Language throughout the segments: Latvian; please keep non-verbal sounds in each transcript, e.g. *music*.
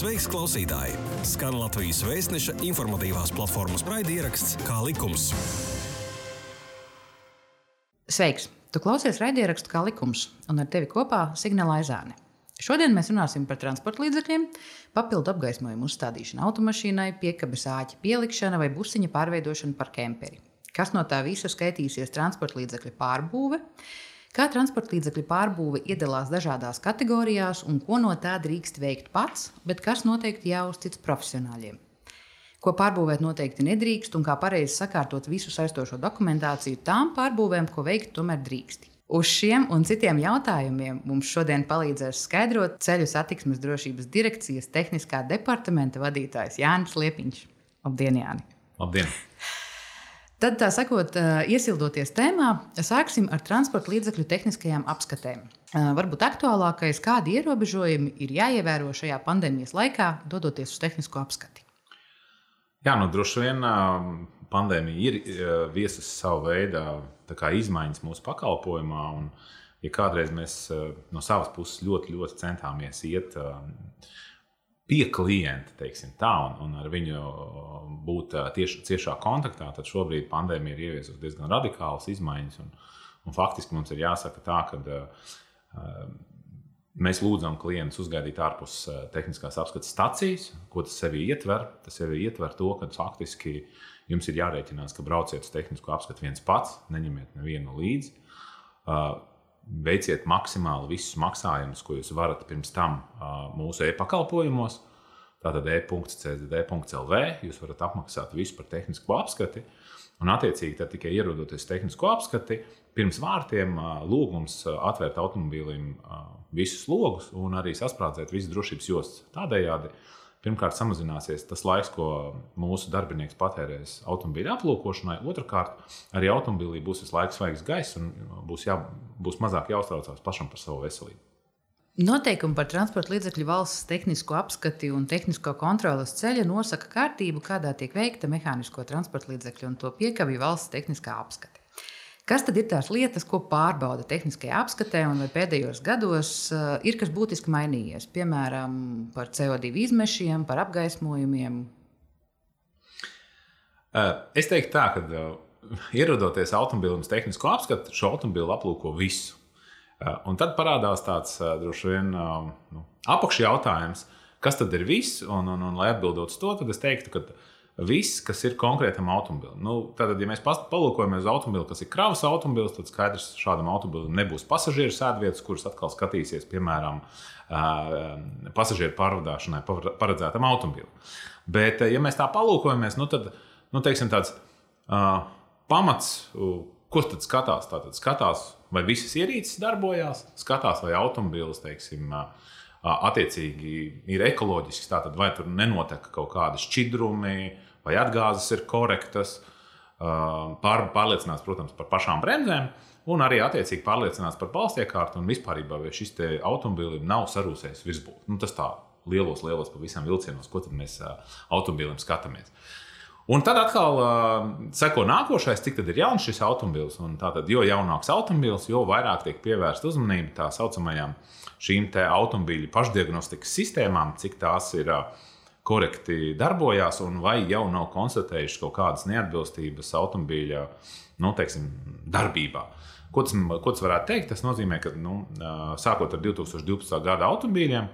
Sveiks, klausītāji! Skan Latvijas vēstneša informatīvās platformas raidieraksts Kā likums. Sveiks! Tu klausies raidierakstu kā likums, un ar tevi kopā Signāla Aizāne. Šodien mēs runāsim par transporta līdzekļiem, papildu apgaismojumu uzstādīšanu automašīnai, piekabes āķa pielikšanu vai busiņa pārveidošanu par kemperi. Kas no tā visa skaitīsies transporta līdzekļu pārbūve? Kā transporta līdzekļu pārbūve iedalās dažādās kategorijās un ko no tā drīkst veikt pats, bet kas noteikti jāuztic profesionāļiem? Ko pārbūvēt noteikti nedrīkst un kā pareizi sakārtot visu saistošo dokumentāciju tām pārbūvēm, ko veikt tomēr drīkst. Uz šiem un citiem jautājumiem mums šodien palīdzēs skaidrot ceļu satiksmes drošības direkcijas tehniskā departamenta vadītājs Jānis Liepiņš. Labdien, Jāni! Labdien! Tad, tā sakot, iesildoties tēmā, sāksim ar transporta līdzekļu tehniskajām apskatēm. Varbūt aktuālākais, kādi ierobežojumi ir jāievēro šajā pandēmijas laikā, dodoties uz tehnisko apskati. Jā, nu droši vien pandēmija ir viesusi savu veidu izmaiņas mūsu pakalpojumā. Un, ja kādreiz mēs no savas puses ļoti, ļoti centāmies iet pie klienta, teiksim, tā, un, un ar viņu būt tieši ciešā kontaktā, tad šobrīd pandēmija ir ieviesusi diezgan radikālas izmaiņas. Un, un faktiski mums ir jāsaka tā, ka uh, mēs lūdzam klientus uzgaidīt ārpus uh, tehniskās apskates stacijas. Ko tas sevi ietver? Tas sevi ietver to, ka faktiski jums ir jārēķinās, ka brauciet uz tehnisko apskatu viens pats, neņemiet nevienu līdzi. Uh, veiciet maksimāli visus maksājumus, ko jūs varat pirms tam mūsu e-pakalpojumos. Tātad e.cdd.lv jūs varat apmaksāt visu par tehnisko apskati. Un, attiecīgi, tad tikai ierodoties tehnisko apskati, pirms vārtiem lūgums atvērt automobīlim visus logus un arī sasprādzēt visas drošības jostas. Tādējādi pirmkārt samazināsies tas laiks, ko mūsu darbinieks patērēs automobīļa aplūkošanai. Otrakārt, arī automobīlī būs visu laiku svaigs gaiss un būs, jā, būs mazāk jāuztraucās pašam par savu veselību. Noteikumi par transporta līdzekļu valsts tehnisko apskati un tehnisko kontrolas ceļa nosaka kārtību, kādā tiek veikta mehānisko transporta līdzekļu un to piekabju valsts tehniskā apskate. Kas tad ir tās lietas, ko pārbauda tehniskajā apskatē, un vai pēdējos gados uh, ir kas būtiski mainījies? Piemēram, par CO2 izmešiem, par apgaismojumiem. Uh, es teiktu, tā, ka uh, ierodoties automobilim uz tehnisko apskatu, šo automobili aplūko visu. Un tad parādās tāds droši vien um, nu, apakšjautājums, kas tad ir viss. Un, un, un, lai atbildot uz to, tad es teiktu, ka viss, kas ir konkrētam automobilim. Nu, tātad, ja mēs palūkojamies uz automobili, kas ir kravas automobilis, tad skaidrs, ka šādam automobilim nebūs pasažieru sēdvietas, kuras atkal skatīsies, piemēram, pasažieru pārvadāšanai paredzētam automobilim. Bet, ja mēs tā palūkojamies, nu, tad nu, teiksim, tāds uh, pamats, ko tad skatās? Tātad skatās, vai visas ierīces darbojās, skatās, vai automobilis, teiksim, uh, attiecīgi ir ekoloģisks, tātad vai tur nenotiek kaut kādi šķidrumi, vai atgāzes ir korektas, pār, pārliecinās, protams, par pašām bremzēm. Un arī attiecīgi pārliecinās par balstiekārtu un vispār, vai šis automobilim nav sarūsējis virsbūve. Nu, tas tā lielos, lielos pavisam vilcienos, ko mēs automobilim skatāmies. Un tad atkal uh, seko nākošais, cik ir jauns šis automobilis. Tātad, jo jaunāks automobilis, jo vairāk tiek pievērsta uzmanība tā saucamajām šīm automobīļu pašdiagnostikas sistēmām, cik tās ir uh, korekti darbojās, un vai jau nav konstatējuši kaut kādas neatbilstības automobīļa nu, teiksim, darbībā. Ko tas, ko tas varētu teikt? Tas nozīmē, ka nu, sākot ar 2012. gada automobīļiem,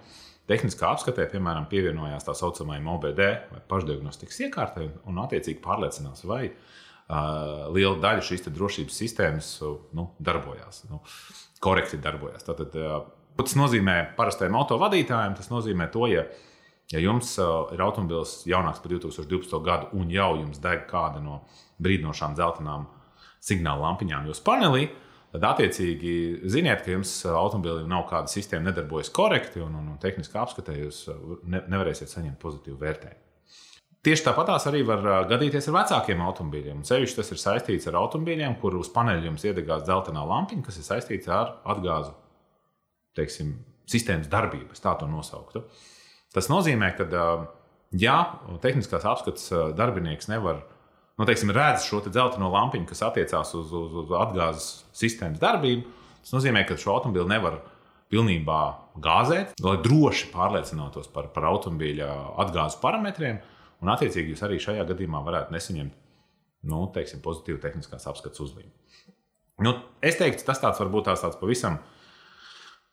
tehniskā apskatē, piemēram, pievienojās tā saucamajai OBD vai pašdiagnostikas iekārtai un attiecīgi pārliecinās, vai uh, liela daļa šīs drošības sistēmas nu, darbojās, nu, korekti darbojās. Tātad, uh, tas nozīmē parastajam autovadītājam, tas nozīmē to, ja Ja jums uh, ir automobilis jaunāks par 2012. gadu un jau jums deg kāda no brīdinošām dzeltenām signāla lampiņām jūsu panelī, tad attiecīgi ziniet, ka jums uh, automobilim nav kāda sistēma, nedarbojas korekti un, un, un tehniskā apskatē jūs uh, ne, nevarēsiet saņemt pozitīvu vērtējumu. Tieši tāpatās arī var gadīties ar vecākiem automobīļiem. Ceļš tas ir saistīts ar automobīļiem, kur uz paneļa jums iedegās dzeltenā lampiņa, kas ir saistīta ar atgāzu teiksim, sistēmas darbību, tā to nosauktu. Uh, Tas nozīmē, ka, ja tehniskās apskates darbinieks nevar nu, teiksim, redz šo te dzelteno lampiņu, kas attiecās uz, uz, uz atgāzes sistēmas darbību, tas nozīmē, ka šo automobili nevar pilnībā gāzēt, lai droši pārliecinātos par, par automobīļa atgāzes parametriem. Un, attiecīgi, jūs arī šajā gadījumā varētu nesaņemt nu, teiksim, pozitīvu tehniskās apskates uzlīmi. Nu, es teiktu, tas tāds varbūt tās tāds pavisam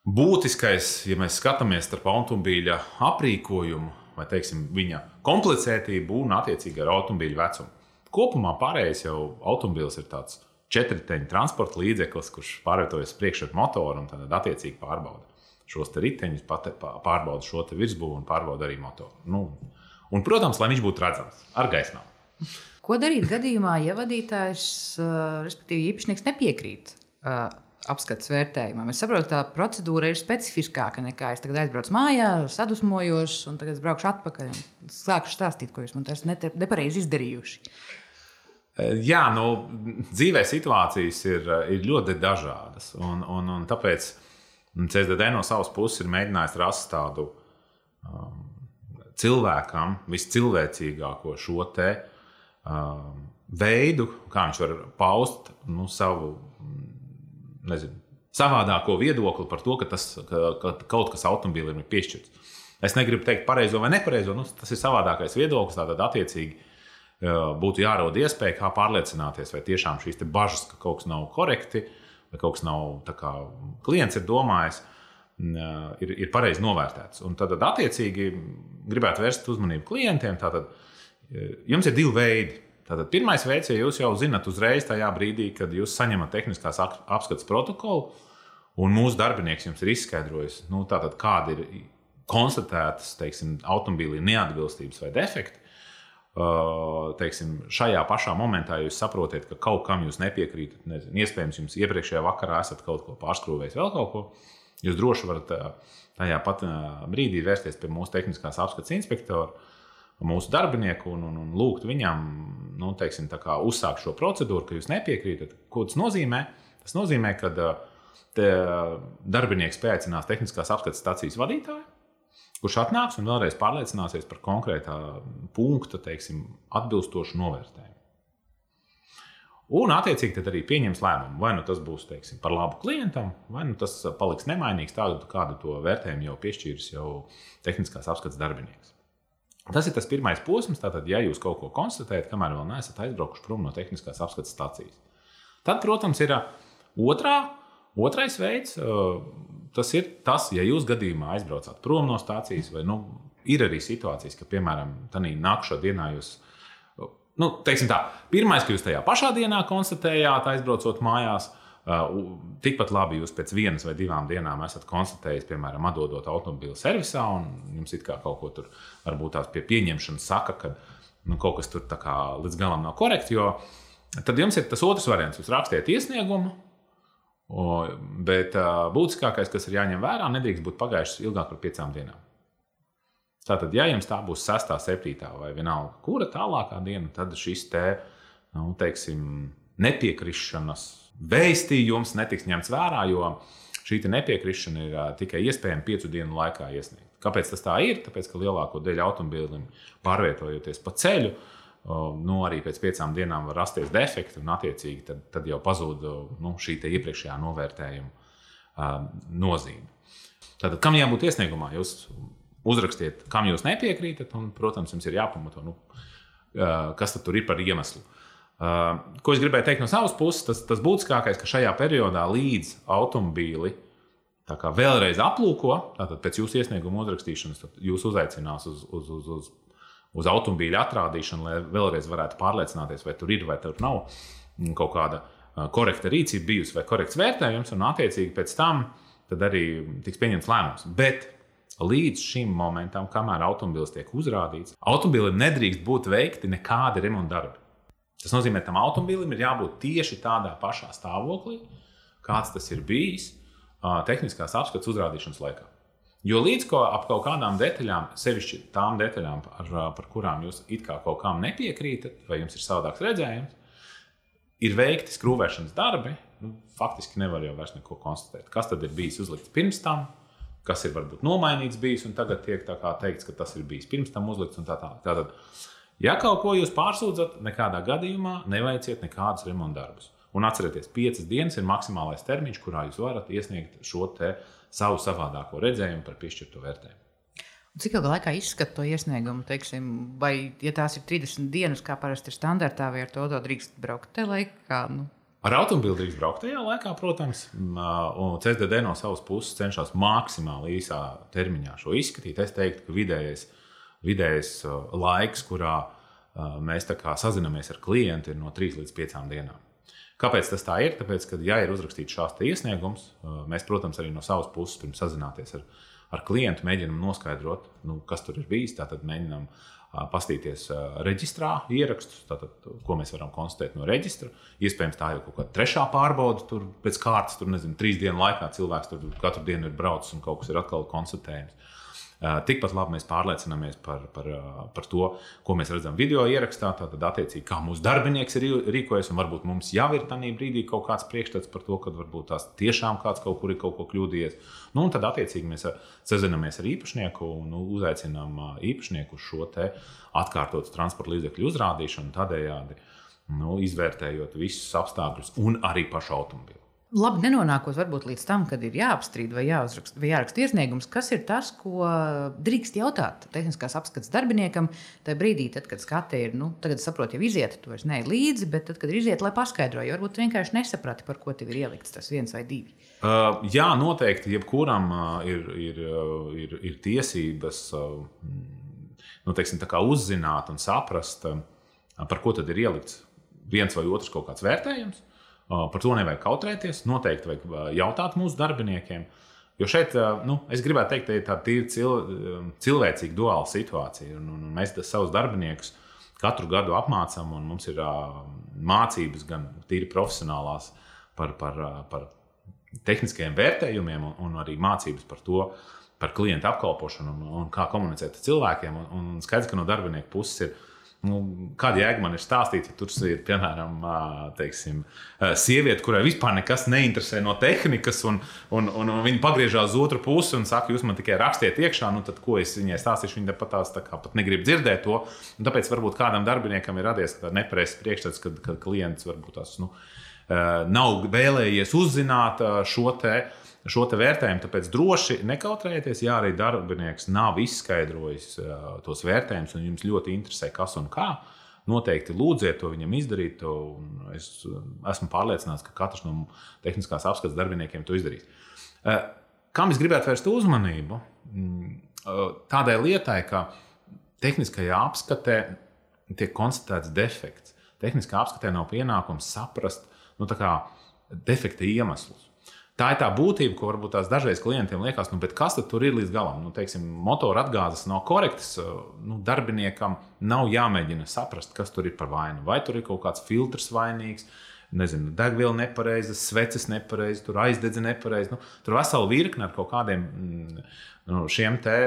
būtiskais, ja mēs skatāmies starp automobīļa aprīkojumu vai teiksim, viņa komplicētību un attiecīgi ar automobīļa vecumu. Kopumā pārējais jau automobīls ir tāds četriteņu transporta līdzeklis, kurš pārvietojas priekšā ar motoru un tad attiecīgi pārbauda šos riteņus, pārbauda šo virsbūvi un pārbauda arī motoru. Nu, un, protams, lai viņš būtu redzams ar gaismām. Ko darīt gadījumā, ja vadītājs, respektīvi īpašnieks, nepiekrīt apskates vērtējumam? Es saprotu, ka tā procedūra ir specifiskāka nekā es tagad aizbraucu mājā, sadusmojos, un tagad es braukšu atpakaļ un sāku stāstīt, ko jūs man esat nepareizi izdarījuši. Jā, nu, dzīvē situācijas ir, ir ļoti dažādas. Un, un, un tāpēc CSDD no savas puses ir mēģinājis rast tādu um, cilvēkam viscilvēcīgāko šo te um, veidu, kā viņš var paust nu, savu nezinu, savādāko viedokli par to, ka, tas, ka, ka kaut kas automobīlim ir piešķirts. Es negribu teikt pareizo vai nepareizo, nu, tas ir savādākais viedoklis. Tātad, attiecīgi, uh, būtu jārod iespēja, kā pārliecināties, vai tiešām šīs bažas, ka kaut kas nav korekti, vai kaut kas nav tā, kā klients ir domājis, uh, ir, ir pareizi novērtēts. Un tad, attiecīgi, gribētu vērst uzmanību klientiem. Tātad, Jums ir divi veidi. Tātad pirmais veids, ja jūs jau zinat uzreiz tajā brīdī, kad jūs saņemat tehniskās apskates protokolu, un mūsu darbinieks jums ir izskaidrojis, nu, tātad, kāda ir konstatētas teiksim, automobīlī neatbilstības vai defekti. Uh, teiksim, šajā pašā momentā jūs saprotat, ka kaut kam jūs nepiekrītat. Nezinu, iespējams, jums iepriekšējā vakarā esat kaut ko pārskrūvējis, vēl kaut ko. Jūs droši varat uh, tajā pat uh, brīdī vērsties pie mūsu tehniskās apskates inspektora mūsu darbinieku un, un, un lūgt viņam nu, teiksim, uzsākt šo procedūru, ka jūs nepiekrītat. Ko tas nozīmē? Tas nozīmē, ka darbinieks pieaicinās tehniskās apskates stācijas vadītāju, kurš atnāks un vēlreiz pārliecināsies par konkrētā punkta teiksim, atbilstošu novērtējumu. Un, attiecīgi, tad arī pieņems lēmumu, vai nu tas būs teiksim, par labu klientam, vai nu tas paliks nemainīgs, tādu kādu to vērtējumu jau piešķīris jau tehniskās apskates darbinieks. Tas ir tas pirmais posms, tātad, ja jūs kaut ko konstatējat, kamēr vēl neesat aizbraukuši prom no tehniskās apskates stācijas. Tad, protams, ir otrā, otrais veids. Tas ir tas, ja jūs gadījumā aizbraucat prom no stācijas, vai nu, ir arī situācijas, ka, piemēram, tādā nākamā dienā jūs. Nu, tā, pirmais, ko jūs tajā pašā dienā konstatējāt, aizbraucot mājās, Uh, tikpat labi jūs pēc vienas vai divām dienām esat konstatējis, piemēram, atdodot automobīlu servisā, un jums it kā kaut ko tur varbūt tās pie pieņemšanas saka, ka nu, kaut kas tur līdz galam nav korekts. Tad jums ir tas otrs variants. Jūs rakstiet iesniegumu, bet uh, būtiskākais, kas ir jāņem vērā, nedrīkst būt pagājušas ilgāk par piecām dienām. Tātad, ja jums tā būs 6, 7 vai vienalga, kura tālākā diena, tad šis te, nu, teiksim, nepiekrišanas vēstījums netiks ņemts vērā, jo šī nepiekrišana ir tikai iespējama piecu dienu laikā iesniegt. Kāpēc tas tā ir? Tāpēc, ka lielāko daļu automobīļiem pārvietojoties pa ceļu, nu, arī pēc piecām dienām var rasties defekti, un attiecīgi tad, tad jau pazūd nu, šī iepriekšējā novērtējuma nozīme. Tātad, kam jābūt iesniegumā? Jūs uzrakstiet, kam jūs nepiekrītat, un, protams, jums ir jāpamato, nu, kas tur ir par iemeslu. Uh, ko es gribēju teikt no savas puses, tas, tas būtiskākais, ka šajā periodā līdz automobīli vēlreiz aplūko, tātad pēc jūsu iesnieguma uzrakstīšanas, jūs uzaicinās uz, uz, uz, uz, uz automobīļa atrādīšanu, lai vēlreiz varētu pārliecināties, vai tur ir vai tur nav kaut kāda korekta rīcība bijusi vai korekts vērtējums, un attiecīgi pēc tam arī tiks pieņemts lēmums. Bet līdz šim momentam, kamēr automobilis tiek uzrādīts, automobilim nedrīkst būt veikti nekādi remonta darbi. Tas nozīmē, ka tam automobīlim ir jābūt tieši tādā pašā stāvoklī, kāds tas ir bijis tehniskās apskates uzrādīšanas laikā. Jo līdz ko ap kaut kādām detaļām, sevišķi tām detaļām, par, par kurām jūs it kā kaut kam nepiekrītat, vai jums ir savādāks redzējums, ir veikti skrūvēšanas darbi. Nu, faktiski nevar jau vairs neko konstatēt. Kas tad ir bijis uzlikts pirms tam, kas ir varbūt nomainīts bijis, un tagad tiek teikts, ka tas ir bijis pirms tam uzlikts. Tā tā. Tātad, Ja kaut ko jūs pārsūdzat, nekādā gadījumā neveiciet nekādus remonta darbus. Un atcerieties, piecas dienas ir maksimālais termiņš, kurā jūs varat iesniegt šo savu savādāko redzējumu par piešķirto vērtējumu. Cik ilgā laikā izskata to iesniegumu? Teiksim, vai, ja tās ir 30 dienas, kā parasti ir standartā, vai ar to drīkst braukt tajā laikā? Nu? Ar automobili drīkst braukt tajā laikā, protams, un CSDD no savas puses cenšas maksimāli īsā termiņā šo izskatīt. Es teiktu, ka vidējais, vidējais laiks, kurā mēs sazināmies ar klientu, ir no 3 līdz 5 dienām. Kāpēc tas tā ir? Tāpēc, ka, ja ir uzrakstīts šāds iesniegums, mēs, protams, arī no savas puses pirms sazināties ar, ar klientu, mēģinām noskaidrot, nu, kas tur ir bijis. Tātad mēģinām pastīties reģistrā ierakstus, tātad, ko mēs varam konstatēt no reģistra. Iespējams, tā ir kaut kāda trešā pārbauda, tur pēc kārtas, tur nezinu, trīs dienu laikā cilvēks tur katru dienu ir braucis un kaut kas ir atkal konstatējams. Tikpat labi mēs pārliecināmies par, par, par to, ko mēs redzam video ierakstā. Tad, attiecīgi, kā mūsu darbinieks ir rīkojies, un varbūt mums jau ir tajā brīdī kaut kāds priekšstats par to, ka varbūt tās tiešām kāds kaut kur ir kaut ko kļūdījies. Nu, tad, attiecīgi, mēs sazināmies ar īpašnieku un nu, uzaicinām īpašnieku uz šo atkārtotu transporta līdzekļu uzrādīšanu, tādējādi nu, izvērtējot visus apstākļus un arī pašu automobili labi nenonākot varbūt līdz tam, kad ir jāapstrīd vai, jāuzrakst, vai jāraksta iesniegums, kas ir tas, ko drīkst jautāt tehniskās apskates darbiniekam. Tajā brīdī, tad, kad skate ir, nu, tagad saproti, jau iziet, tu vairs neej līdzi, bet tad, kad ir iziet, lai paskaidrotu, varbūt vienkārši nesaprati, par ko tev ir ielikts tas viens vai divi. Uh, jā, noteikti, jebkuram uh, ir, ir, uh, ir, ir tiesības uh, nu, teiksim, uzzināt un saprast, uh, par ko tad ir ielikts viens vai otrs kaut kāds vērtējums. Par to nevajag kautrēties. Noteikti vajag jautāt mūsu darbiniekiem. Jo šeit, nu, es gribētu teikt, ka ir tāda tīri cil, cilvēcīga duāla situācija. Un, un mēs savus darbiniekus katru gadu apmācām, un mums ir mācības gan tīri profesionālās par, par, par tehniskajiem vērtējumiem, un, un arī mācības par to, par klientu apkalpošanu un, un kā komunicēt ar cilvēkiem. Un, un skaidrs, ka no darbinieku puses ir Nu, kāda jēga man ir stāstīt, ja tur ir piemēram teiksim, sieviete, kurai vispār nekas neinteresē no tehnikas, un, un, un, un viņa pagriežās uz otru pusi un saka, jūs man tikai rakstiet iekšā, nu tad ko es viņai stāstīšu? Viņa pat tās tā kā pat negrib dzirdēt to. Un tāpēc varbūt kādam darbiniekam ir radies nepareizs priekšstats, kad, kad klients varbūt tās nu, nav vēlējies uzzināt šo te šo vērtējumu. Tāpēc droši nekautrējieties, ja arī darbinieks nav izskaidrojis tos vērtējumus, un jums ļoti interesē, kas un kā. Noteikti lūdziet to viņam izdarīt. Es esmu pārliecināts, ka katrs no tehniskās apskates darbiniekiem to izdarīs. Kam es gribētu vērst uzmanību? Mm, tādai lietai, ka tehniskajā apskatē tiek konstatēts defekts. Tehniskā apskatē nav pienākums saprast nu, defekta iemeslus. Tā ir tā būtība, ko varbūt tās dažreiz klientiem liekas, nu, kas tur ir līdz galam. Nu, teiksim, motora atgāzes nav korektas. Nu, darbiniekam nav jāmēģina saprast, kas tur ir par vainu. Vai tur ir kaut kāds filtrs vainīgs, nezinu, degviela nepareiza, sveces nepareiza, tur aizdedze nepareiza. Nu, tur vesela virkne ar kaut kādiem mm, nu, šiem te,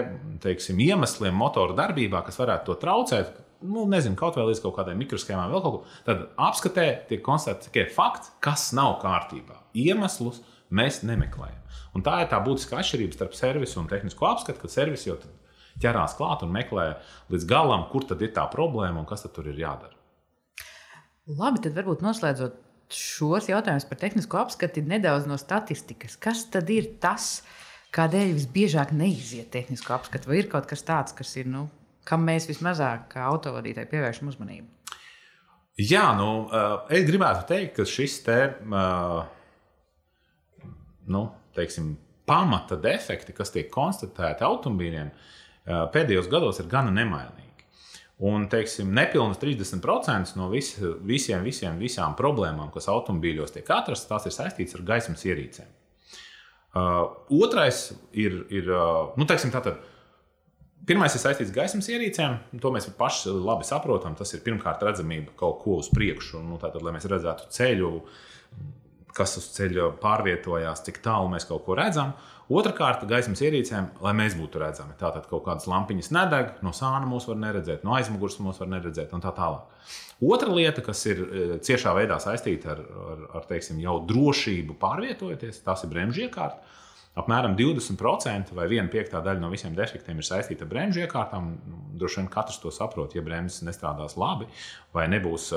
teiksim, iemesliem motora darbībā, kas varētu to traucēt. Nu, nezinu, kaut vai līdz kaut kādai mikroshēmai, vēl kaut ko. Tad apskatē tiek konstatēts tikai fakts, kas nav kārtībā. Iemeslus mēs nemeklējam. Un tā ir tā būtiskā atšķirība starp servisu un tehnisko apskatu, kad servis jau ķerās klāt un meklē līdz galam, kur tad ir tā problēma un kas tur ir jādara. Labi, tad varbūt noslēdzot šos jautājumus par tehnisko apskati nedaudz no statistikas. Kas tad ir tas, kādēļ visbiežāk neiziet tehnisko apskatu? Vai ir kaut kas tāds, kas ir, nu, kam mēs vismazāk kā autovadītāji pievēršam uzmanību? Jā, nu, es gribētu teikt, ka šis te. Uh, nu, teiksim, pamata defekti, kas tiek konstatēti automobīļiem, pēdējos gados ir gana nemainīgi. Un, teiksim, nepilnīgi 30% no vis, visiem, visiem, visām problēmām, kas automobīļos tiek atrastas, tās ir saistītas ar gaismas ierīcēm. Uh, otrais ir, ir uh, nu, teiksim, tātad, pirmais ir saistīts ar gaismas ierīcēm. To mēs paši labi saprotam. Tas ir pirmkārt redzamība kaut ko uz priekšu, nu, tātad, lai mēs redzētu ceļu, kas uz ceļa pārvietojās, cik tālu mēs kaut ko redzam. Otrakārt, gaismas ierīcēm, lai mēs būtu redzami. Tātad kaut kādas lampiņas nedeg, no sāna mūs var neredzēt, no aizmugures mūs var neredzēt un tā tālāk. Otra lieta, kas ir e, ciešā veidā saistīta ar, ar, ar teiksim, jau drošību pārvietojoties, tas ir bremžu iekārta. Apmēram 20% vai 1,5 daļa no visiem defektiem ir saistīta ar bremžu iekārtām. Droši vien katrs to saprot, ja bremzes nestrādās labi vai nebūs,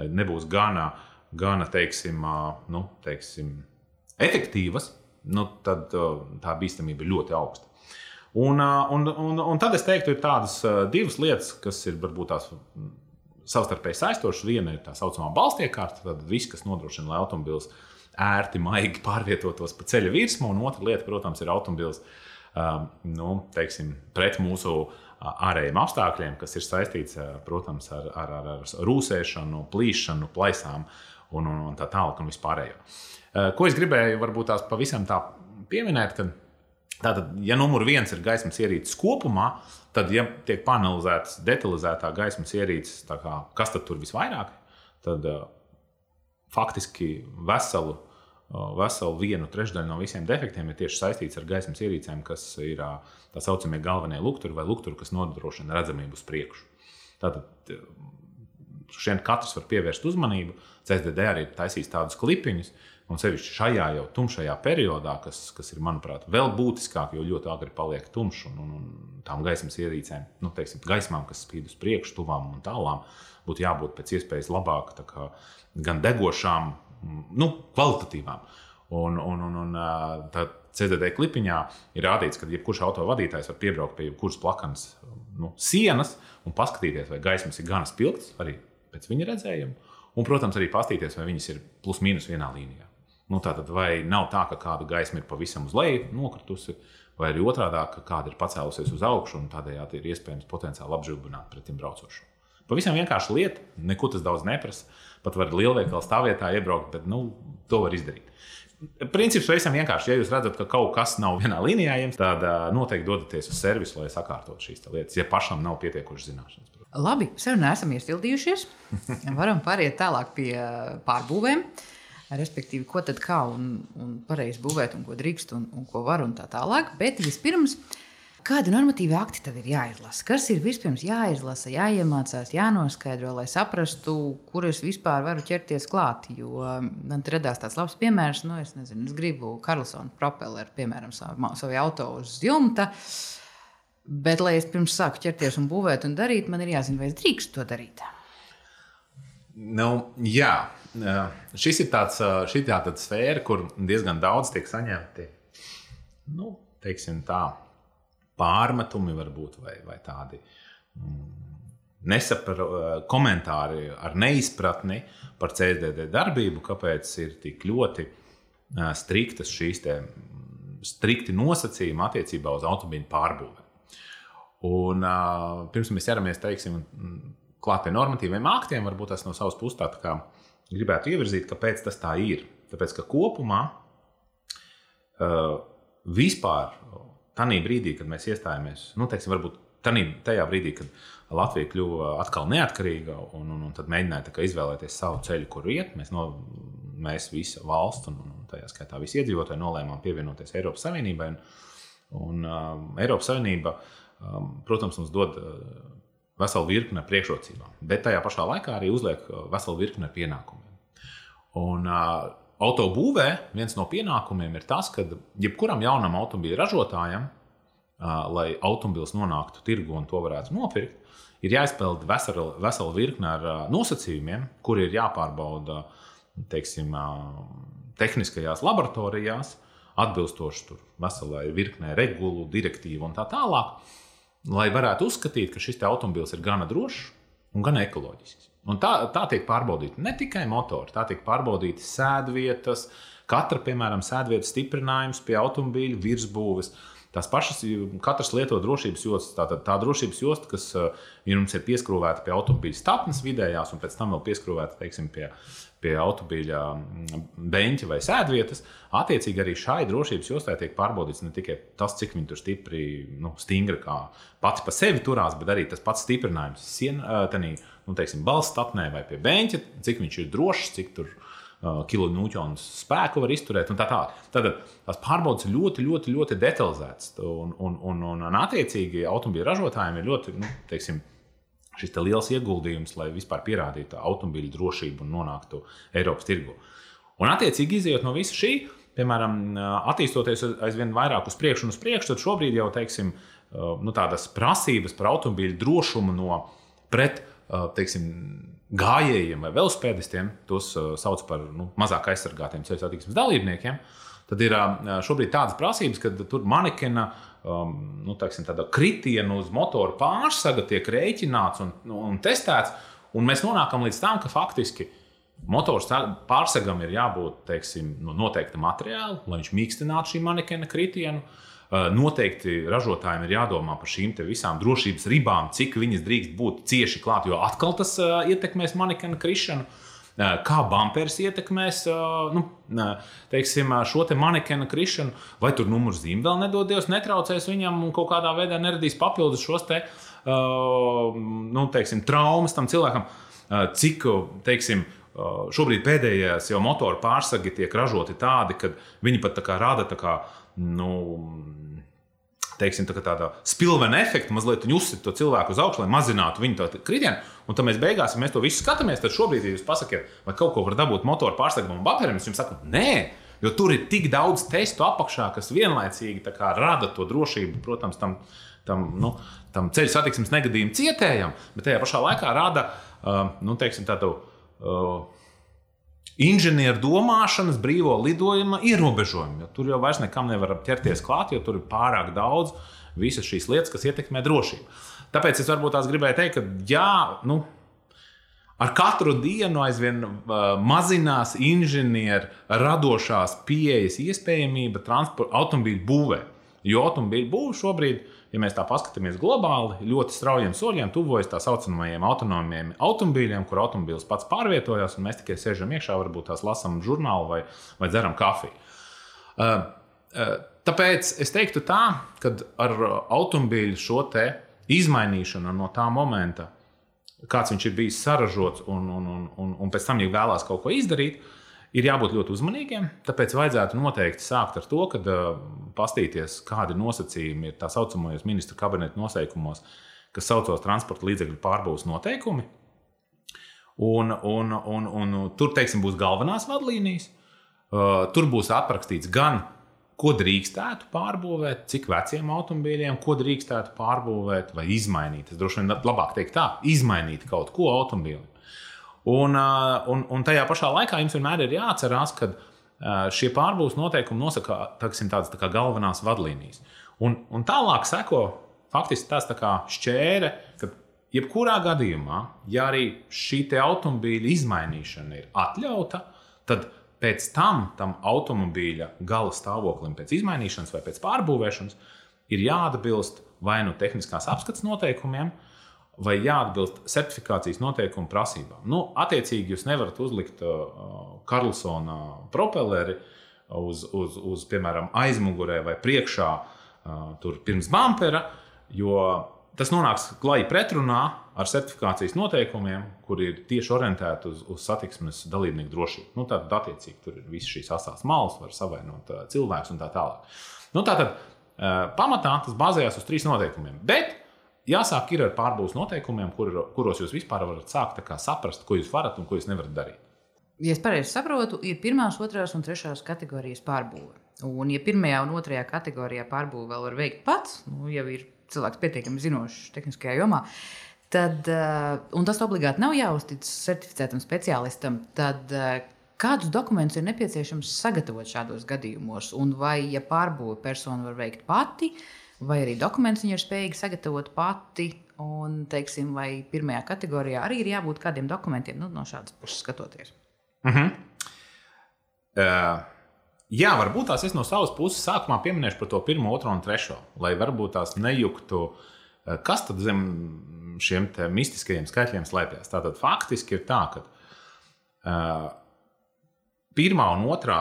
nebūs gana uh, gana teiksim, nu, teiksim, efektīvas, nu, tad tā bīstamība ir ļoti augsta. Un, un, un, un tad es teiktu, ir tādas divas lietas, kas ir varbūt tās savstarpēji saistošas. Viena ir tā saucamā balstiekārta, tad viss, kas nodrošina, lai automobils ērti, maigi pārvietotos pa ceļa virsmu, un otra lieta, protams, ir automobils um, nu, teiksim, pret mūsu ārējiem apstākļiem, kas ir saistīts, protams, ar, ar, ar, ar rūsēšanu, plīšanu, plaisām un, un, un tā tālāk un vispārējo. Ko es gribēju varbūt tās pavisam tā pieminēt, ka tātad, ja numur viens ir gaismas ierīces kopumā, tad, ja tiek panelizētas detalizētā gaismas ierīces, kā, kas tad tur visvairāk, tad uh, faktiski veselu, uh, veselu vienu trešdaļu no visiem defektiem ir tieši saistīts ar gaismas ierīcēm, kas ir tā saucamie galvenie lukturi vai lukturi, kas nodrošina redzamību uz priekšu. Tātad šeit katrs var pievērst uzmanību. CSDD arī ir taisījis tādus klipiņus, un sevišķi šajā jau tumšajā periodā, kas, kas ir, manuprāt, vēl būtiskāk, jo ļoti agri paliek tumšs un, un, un tām gaismas ierīcēm, nu, teiksim, gaismām, kas spīd uz priekšu, tuvām un tālām, būtu jābūt pēc iespējas labāk, kā, gan degošām, nu, kvalitatīvām. Un, un, un, un tā CDD klipiņā ir rādīts, ka jebkurš autovadītājs var piebraukt pie jebkuras plakanas nu, sienas un paskatīties, vai gaismas ir gana spilgts, arī pēc viņa redzējuma. Un, protams, arī paskatīties, vai viņas ir plus mīnus vienā līnijā. Nu, tātad, vai nav tā, ka kāda gaisma ir pavisam uz leju nokritusi, vai arī otrādi, ka kāda ir pacēlusies uz augšu un tādējādi ir iespējams potenciāli apžilbināt pretim braucošo. Pavisam vienkārši lieta, neko tas daudz neprasa. Pat var lielveikala stāvvietā iebraukt, bet nu, to var izdarīt. Princips pavisam vienkārši. Ja jūs redzat, ka kaut kas nav vienā līnijā, jums, tad noteikti dodaties uz servisu, lai sakārtotu šīs lietas, ja pašam nav pietiekušas zināšanas. Labi, sarunā esam iestildījušies. Varam pāriet tālāk pie pārbūvēm. Respektīvi, ko tad kā un, un pareizi būvēt, un ko drīkst, un, un ko var un tā tālāk. Bet vispirms. Kādi normatīvi akti tad ir jāizlasa? Kas ir vispirms jāizlasa, jāiemācās, jānoskaidro, lai saprastu, kur es vispār varu ķerties klāt? Jo man te radās tāds labs piemērs, nu, es nezinu, es gribu Karlsona propelleru, piemēram, savu, savu auto uz jumta. Bet, lai es pirms sāku ķerties un būvēt un darīt, man ir jāzina, vai es drīkstu to darīt. Nu, jā, šis ir tāds, šī ir tāda sfēra, kur diezgan daudz tiek saņemti. Nu, tā, pārmetumi, varbūt, vai, vai tādi mm, nesapra, komentāri ar neizpratni par CSDD darbību, kāpēc ir tik ļoti striktas šīs te, mm, strikti nosacījumi attiecībā uz automobīļu pārbūvi. Un, uh, pirms mēs ķeramies teiksim, klāt pie normatīviem aktiem, varbūt tas no savas puses tā, kā gribētu ievirzīt, kāpēc tas tā ir. Tāpēc, ka kopumā uh, vispār tajā brīdī, kad mēs iestājāmies, nu, teiksim, varbūt tanī, tajā brīdī, kad Latvija kļuva atkal neatkarīga un, un, un tad mēģināja izvēlēties savu ceļu, kur iet, mēs, no, mēs visa valsts un, un tajā skaitā visi iedzīvotāji nolēmām pievienoties Eiropas Savienībai. Un, un, um, Eiropas Savienība, um, protams, mums dod uh, veselu virkni priekšrocībām, bet tajā pašā laikā arī uzliek uh, veselu virkni pienākumiem. Un, uh, Autobūvē viens no pienākumiem ir tas, ka jebkuram jaunam automobīļa ražotājam, lai automobilis nonāktu tirgu un to varētu nopirkt, ir jāizpild vesela, vesela virkne ar nosacījumiem, kuri ir jāpārbauda teiksim, tehniskajās laboratorijās, atbilstoši veselai virknei regulu, direktīvu un tā tālāk, lai varētu uzskatīt, ka šis automobilis ir gana drošs un gan ekoloģisks. Un tā, tā tiek pārbaudīta ne tikai motori, tā tiek pārbaudīta sēdvietas, katra, piemēram, sēdvietas stiprinājums pie automobīļa virsbūves. Tās pašas, katrs lieto drošības jostas. Tā, tā drošības josta, kas ja mums ir pieskrūvēta pie automobīļa statnes vidējās, un pēc tam vēl pieskrūvēta teiksim, pie, pie automobīļa beņķa vai sēdvietas, attiecīgi arī šai drošības jostai tiek pārbaudīts ne tikai tas, cik viņi tur stipri, nu, stingri kā pats par sevi turās, bet arī tas pats stiprinājums sienā nu, teiksim, balss statnē vai pie beņķa, cik viņš ir drošs, cik tur uh, kilonūķonu spēku var izturēt. Tā tā. Tad tās pārbaudas ļoti, ļoti, ļoti detalizētas. Un, un, un, un, un attiecīgi automobīļu ražotājiem ir ļoti nu, teiksim, šis liels ieguldījums, lai vispār pierādītu automobīļu drošību un nonāktu Eiropas tirgu. Un attiecīgi izējot no visa šī, piemēram, attīstoties aizvien vairāk uz priekšu un uz priekšu, tad šobrīd jau teiksim, nu, tādas prasības par automobīļu drošumu no pret teiksim, gājējiem vai velospēdistiem, tos sauc par nu, mazāk aizsargātiem ceļu satiksmes dalībniekiem. tad ir šobrīd tādas prasības, ka tur manekena um, nu, teiksim, kritienu uz motora pārsaga tiek rēķināts un, un testēts. Un mēs nonākam līdz tam, ka faktiski motors pārsegam ir jābūt teiksim, no nu, noteikta materiāla, lai viņš mīkstinātu šī manekena kritienu. Uh, noteikti ražotājiem ir jādomā par šīm visām drošības ribām, cik viņas drīkst būt cieši klāt, jo atkal tas uh, ietekmēs manekena krišanu. Uh, kā bumpers ietekmēs nu, teiksim, šo te manekena krišanu, vai tur numurs zīme vēl nedod Dievs, netraucēs viņam un kaut kādā veidā neradīs papildus šos te, nu, teiksim, traumas tam cilvēkam. Cik, teiksim, Šobrīd pēdējās jau motoru pārsagi tiek ražoti tādi, ka viņi pat tā kā rada tā kā, nu, teiksim, tā tāda spilvena efekta, mazliet uzsit to cilvēku uz augšu, lai mazinātu viņu kritienu. Un tad mēs beigās, ja mēs to visu skatāmies, tad šobrīd, ja jūs pasakiet, vai kaut ko var dabūt motoru pārstāvjiem un baperiem, es jums saku, nē. Jo tur ir tik daudz testu apakšā, kas vienlaicīgi kā, rada to drošību, protams, tam, tam, nu, tam ceļu satiksmes negadījumu cietējam, bet tajā pašā laikā rada uh, nu, teiksim, tādu uh, inženieru domāšanas, brīvo lidojuma ierobežojumi. Tur jau vairs nekam nevar ķerties klāt, jo tur ir pārāk daudz visas šīs lietas, kas ietekmē drošību. Tāpēc es varbūt tās gribēju teikt, ka jā, nu, ar katru dienu aizvien uh, mazinās inženieru radošās pieejas iespējamība automobīļu būvē. Jo automobīļu būvē šobrīd ir ja mēs tā paskatāmies globāli, ļoti straujiem soļiem tuvojas tā saucamajiem autonomiem automobīļiem, kur automobīls pats pārvietojas, un mēs tikai sēžam iekšā, varbūt tās lasām žurnālu vai, vai dzeram kafiju. Uh, uh, tāpēc es teiktu tā, ka ar automobīļu šo izmainīšanu no tā momenta, kāds viņš ir bijis saražots, un, un, un, un, un pēc tam, ja vēlās kaut ko izdarīt, uh, Ir jābūt ļoti uzmanīgiem, tāpēc vajadzētu noteikti sākt ar to, ka uh, pastīties, kādi nosacījumi ir tā saucamajos ministru kabineta noseikumos, kas saucos transporta līdzekļu pārbūves noteikumi. Un, un, un, un tur teiksim, būs galvenās vadlīnijas. Uh, tur būs aprakstīts gan, ko drīkstētu pārbūvēt, cik veciem automobīļiem, ko drīkstētu pārbūvēt vai izmainīt. Es droši vien labāk teiktu tā, izmainīt kaut ko automobīlim. Un, un, un tajā pašā laikā jums vienmēr ir jāatcerās, ka šie pārbūves noteikumi nosaka taksim, tādas tā galvenās vadlīnijas. Un, un tālāk seko faktiski tas tā šķēre, ka jebkurā gadījumā, ja arī šī automobīļa izmainīšana ir atļauta, tad pēc tam tam automobīļa gala stāvoklim, pēc izmainīšanas vai pēc pārbūvēšanas, ir jāatbilst vai nu tehniskās apskates noteikumiem, vai jāatbilst certifikācijas noteikumu prasībām. Nu, attiecīgi, jūs nevarat uzlikt uh, Karlsona propelleri uz, uz, uz, piemēram, aizmugurē vai priekšā uh, pirms bumpera, jo tas nonāks klajā pretrunā ar certifikācijas noteikumiem, kur ir tieši orientēti uz, uz satiksmes dalībnieku drošību. Nu, tad, attiecīgi, tur ir visas šīs asās malas, var savainot uh, cilvēkus un tā tālāk. Nu, tātad, pamatā tas bāzējās uz trīs noteikumiem. Bet jāsāk ar pārbūves noteikumiem, kur, kuros jūs vispār varat sākt saprast, ko jūs varat un ko jūs nevarat darīt. Ja es pareizi saprotu, ir pirmās, otrās un trešās kategorijas pārbūve. Un, ja pirmajā un otrajā kategorijā pārbūve vēl var veikt pats, nu, jau ir cilvēks pietiekami zinošs tehniskajā jomā, tad, uh, un tas obligāti nav jāuztic certificētam speciālistam, tad uh, kādus dokumentus ir nepieciešams sagatavot šādos gadījumos? Un vai, ja pārbūve persona var veikt pati, uh, vai arī dokumentus viņa ir spējīga sagatavot pati. Un, teiksim, vai pirmajā kategorijā arī ir jābūt kādiem dokumentiem nu, no šādas puses skatoties? Uh -huh. uh, jā, varbūt tās es no savas puses sākumā pieminēšu par to pirmo, otro un trešo, lai varbūt tās nejuktu, kas tad zem šiem mistiskajiem skaitļiem slēpjas. Tātad faktiski ir tā, ka uh, pirmā un otrā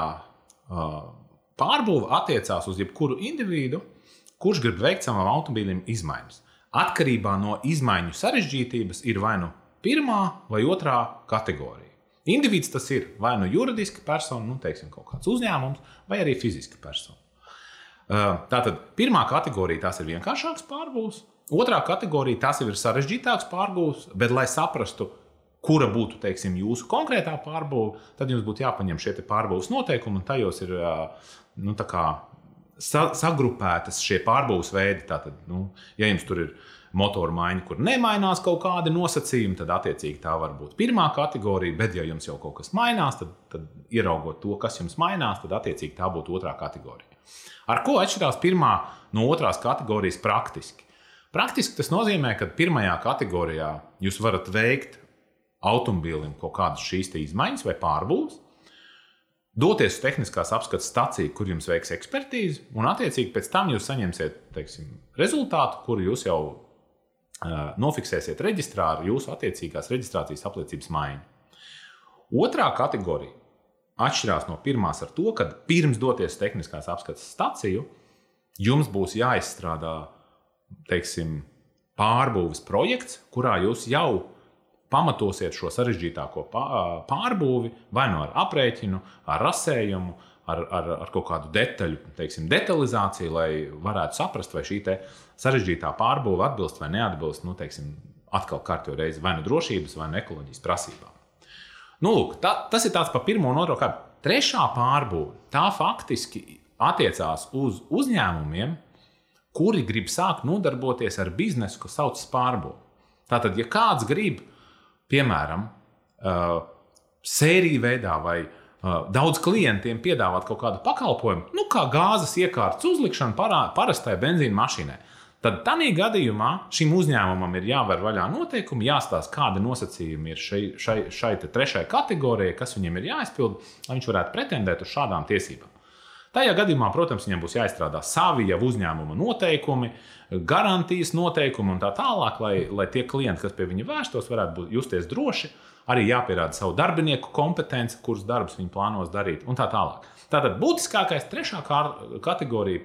uh, pārbūve attiecās uz jebkuru individu kurš grib veikt savam automobīlim izmaiņas. Atkarībā no izmaiņu sarežģītības ir vai nu pirmā vai otrā kategorija. Individs tas ir vai nu juridiska persona, nu, teiksim, kaut kāds uzņēmums, vai arī fiziska persona. Tātad pirmā kategorija tas ir vienkāršāks pārbūves, otrā kategorija tas ir sarežģītāks pārbūves, bet, lai saprastu, kura būtu teiksim, jūsu konkrētā pārbūve, tad jums būtu jāpaņem šie pārbūves noteikumi, un tajos ir nu, sa sagrupētas šie pārbūves veidi. Tātad, nu, ja jums tur ir motoru maiņa, kur nemainās kaut kādi nosacījumi, tad attiecīgi tā var būt pirmā kategorija. Bet, ja jums jau kaut kas mainās, tad, tad ieraugot to, kas jums mainās, tad attiecīgi tā būtu otrā kategorija. Ar ko atšķirās pirmā no otrās kategorijas praktiski? Praktiski tas nozīmē, ka pirmajā kategorijā jūs varat veikt automobīlim kaut kādas šīs izmaiņas vai pārbūves, doties uz tehniskās apskates staciju, kur jums veiks ekspertīzi, un attiecīgi pēc tam jūs saņemsiet teiksim, rezultātu, kuru jūs jau nofiksēsiet reģistrā ar jūsu attiecīgās reģistrācijas apliecības maiņu. Otrā kategorija atšķirās no pirmās ar to, ka pirms doties uz tehniskās apskates staciju, jums būs jāizstrādā teiksim, pārbūves projekts, kurā jūs jau pamatosiet šo sarežģītāko pārbūvi vai nu no ar aprēķinu, ar rasējumu, ar, ar, ar kaut kādu detaļu, teiksim, detalizāciju, lai varētu saprast, vai šī sarežģītā pārbūve atbilst vai neatbilst, nu, teiksim, atkal kārtīgi reizi vai nu drošības, vai nu ekoloģijas prasībām. Nu, lūk, tā, tas ir tāds pa pirmo un otro kārtu. Trešā pārbūve, tā faktiski attiecās uz uzņēmumiem, kuri grib sākt nodarboties ar biznesu, kas saucas pārbūve. Tātad, ja kāds grib, piemēram, uh, sēriju veidā vai uh, daudz klientiem piedāvāt kaut kādu pakalpojumu, nu, kā gāzes iekārtas uzlikšana parā, parastai benzīna mašīnai. Tad tādā gadījumā šim uzņēmumam ir jāver vaļā noteikumi, jāstāsta, kāda nosacījuma ir šai, šai, šai trešajai kategorijai, kas viņam ir jāizpild, lai viņš varētu pretendēt uz šādām tiesībām. Tajā gadījumā, protams, viņam būs jāizstrādā savi jau uzņēmuma noteikumi, garantijas noteikumi un tā tālāk, lai, lai tie klienti, kas pie viņa vērstos, varētu būt, justies droši arī jāpierāda savu darbinieku kompetenci, kurus darbus viņi plānos darīt, un tā tālāk. Tātad būtiskākais trešā kategorija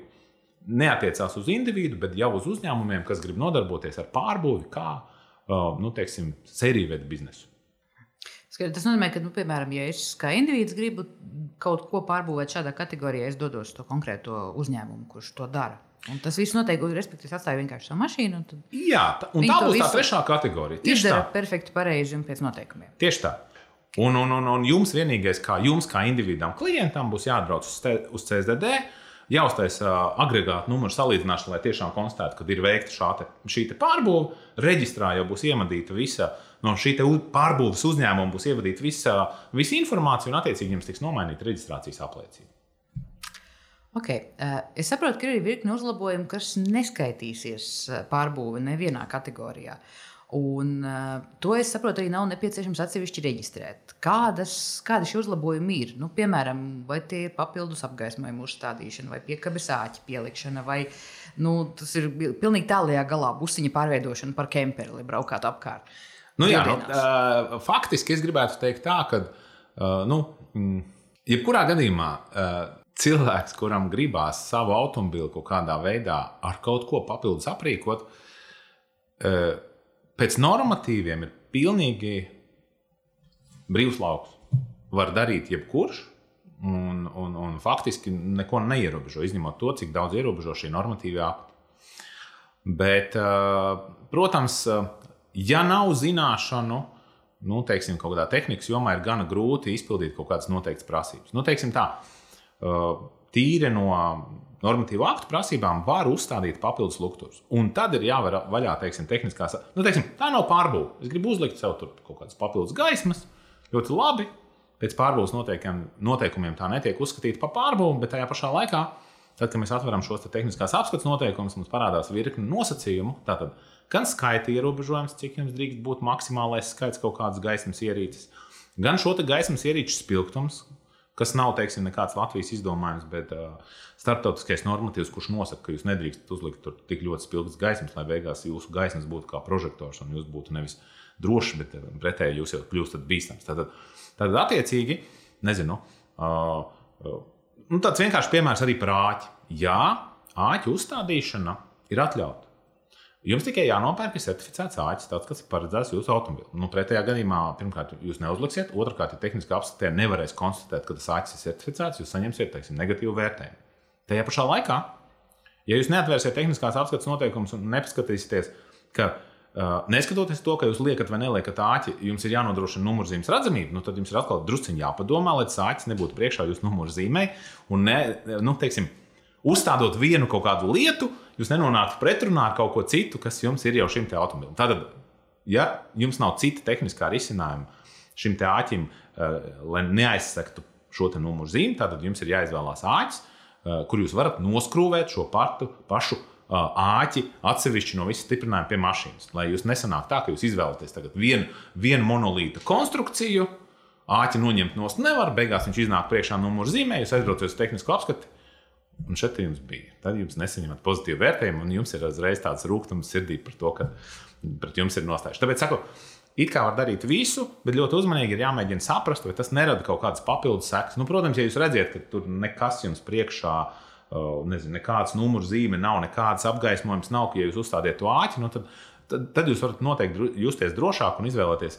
neatiecās uz individu, bet jau uz uzņēmumiem, kas grib nodarboties ar pārbūvi, kā nu, teiksim, sēriju veidu biznesu. Tas nozīmē, ka, nu, piemēram, ja es kā indivīds gribu kaut ko pārbūvēt šādā kategorijā, es dodos to konkrēto uzņēmumu, kurš to dara. Un tas viss notiek, respektīvi, atstāja vienkārši savu mašīnu. Jā, tā, un tā būs tā trešā kategorija. Tieši tā. perfekti, pareizi un pēc noteikumiem. Tieši tā. Un, un, un, un jums vienīgais, kā jums, kā individam, klientam, būs jāatbrauc uz, uz CSDD, jāuztais uh, agregāta numuru salīdzināšana, lai tiešām konstatētu, ka ir veikta šāte, šī pārbūve. Reģistrā jau būs ievadīta visa no šī pārbūves uzņēmuma, būs ievadīta visa, visa informācija, un attiecīgi jums tiks nomainīta reģistrācijas apliecība. Okay. Eh, es saprotu, ka ir virkni uzlabojumu, kas neskaitīsies eh, pārbūve nevienā kategorijā. Un, uh, to es saprotu, arī nav nepieciešams atsevišķi reģistrēt. Kādas, kādi šie uzlabojumi ir? Nu, piemēram, vai tie ir papildus apgaismojuma uzstādīšana, vai piekabes āķa pielikšana, vai nu, tas ir pilnīgi tālākajā galā busiņa pārveidošana par kemperi, lai braukātu apkārt. Nu, jā, nu, uh, faktiski es gribētu teikt tā, ka uh, nu, mm, jebkurā gadījumā. Uh, cilvēks, kuram gribās savu automobili kaut kādā veidā ar kaut ko papildus aprīkot, eh, pēc normatīviem ir pilnīgi brīvs lauks. Var darīt jebkurš, un, un, un faktiski neko neierobežo, izņemot to, cik daudz ierobežo šī normatīvā akta. Bet, protams, ja nav zināšanu, nu, teiksim, kaut kādā tehnikas jomā ir gana grūti izpildīt kaut kādas noteiktas prasības. Nu, teiksim tā, Uh, tīri no normatīvu aktu prasībām var uzstādīt papildus lukturus. Un tad ir jāver vaļā teiksim, tehniskās. Nu, teiksim, tā nav pārbūve. Es gribu uzlikt sev tur kaut kādas papildus gaismas. Ļoti labi. Pēc pārbūves noteikumiem tā netiek uzskatīta par pārbūvi, bet tajā pašā laikā, tad, kad mēs atveram šos te tehniskās apskates noteikumus, mums parādās virkni nosacījumu. Tātad gan skaita ierobežojums, cik jums drīkst būt maksimālais skaits kaut kādas gaismas ierīces, gan šo gaismas ierīču spilgtums, kas nav teiksim, nekāds Latvijas izdomājums, bet uh, starptautiskais normatīvs, kurš nosaka, ka jūs nedrīkstat uzlikt tur tik ļoti spilgtas gaismas, lai beigās jūsu gaismas būtu kā prožektors un jūs būtu nevis droši, bet pretēji jūs jau kļūstat bīstams. Tad, tad attiecīgi, nezinu, uh, uh, nu, tāds vienkāršs piemērs arī par āķi. Jā, āķu uzstādīšana ir atļauta. Jums tikai jānopērk certificēts āķis, tāds, kas ir paredzēts jūsu automobilim. Nu, pretējā gadījumā, pirmkārt, jūs neuzliksiet, otrkārt, ja tehniski apskatē nevarēs konstatēt, ka tas āķis ir certificēts, jūs saņemsiet teiksim, negatīvu vērtējumu. Tajā pašā laikā, ja jūs neatvērsiet tehniskās apskates noteikumus un nepaskatīsieties, ka Uh, neskatoties to, ka jūs liekat vai neliekat āķi, jums ir jānodrošina numurzīmes redzamība, nu, tad jums ir atkal drusciņā jāpadomā, lai tas āķis nebūtu priekšā jūsu numurzīmē. Un, ne, nu, teiksim, uzstādot vienu kaut kādu lietu, jūs nenonāktu pretrunā ar kaut ko citu, kas jums ir jau šim automobilim. Tātad, ja jums nav cita tehniskā risinājuma šim āķim, uh, lai neaizsektu šo numuru zīmi, tad jums ir jāizvēlās āķis, uh, kur jūs varat noskrūvēt šo partu, pašu āķi atsevišķi no visa stiprinājuma pie mašīnas. Lai jūs nesanāk tā, ka jūs izvēlaties vienu, vienu monolīta konstrukciju, āķi noņemt no stūra nevar, beigās viņš iznāk priekšā numuru zīmē, jūs aizbraucat uz tehnisko apskati. Un šeit jums bija. Tad jums nesaņemat pozitīvu vērtējumu, un jums ir uzreiz tāds rūkums sirdī par to, ka pret jums ir nostājuši. Tāpēc saku, it kā var darīt visu, bet ļoti uzmanīgi ir jāmēģina saprast, vai tas nerada kaut kādas papildus sekas. Nu, protams, ja jūs redzat, ka tur nekas jums priekšā ir nezinu, nekādas numuru zīme nav, nekādas apgaismojums nav, ka ja jūs uzstādiet to āķi, nu tad, tad, tad jūs varat noteikti justies drošāk un izvēlēties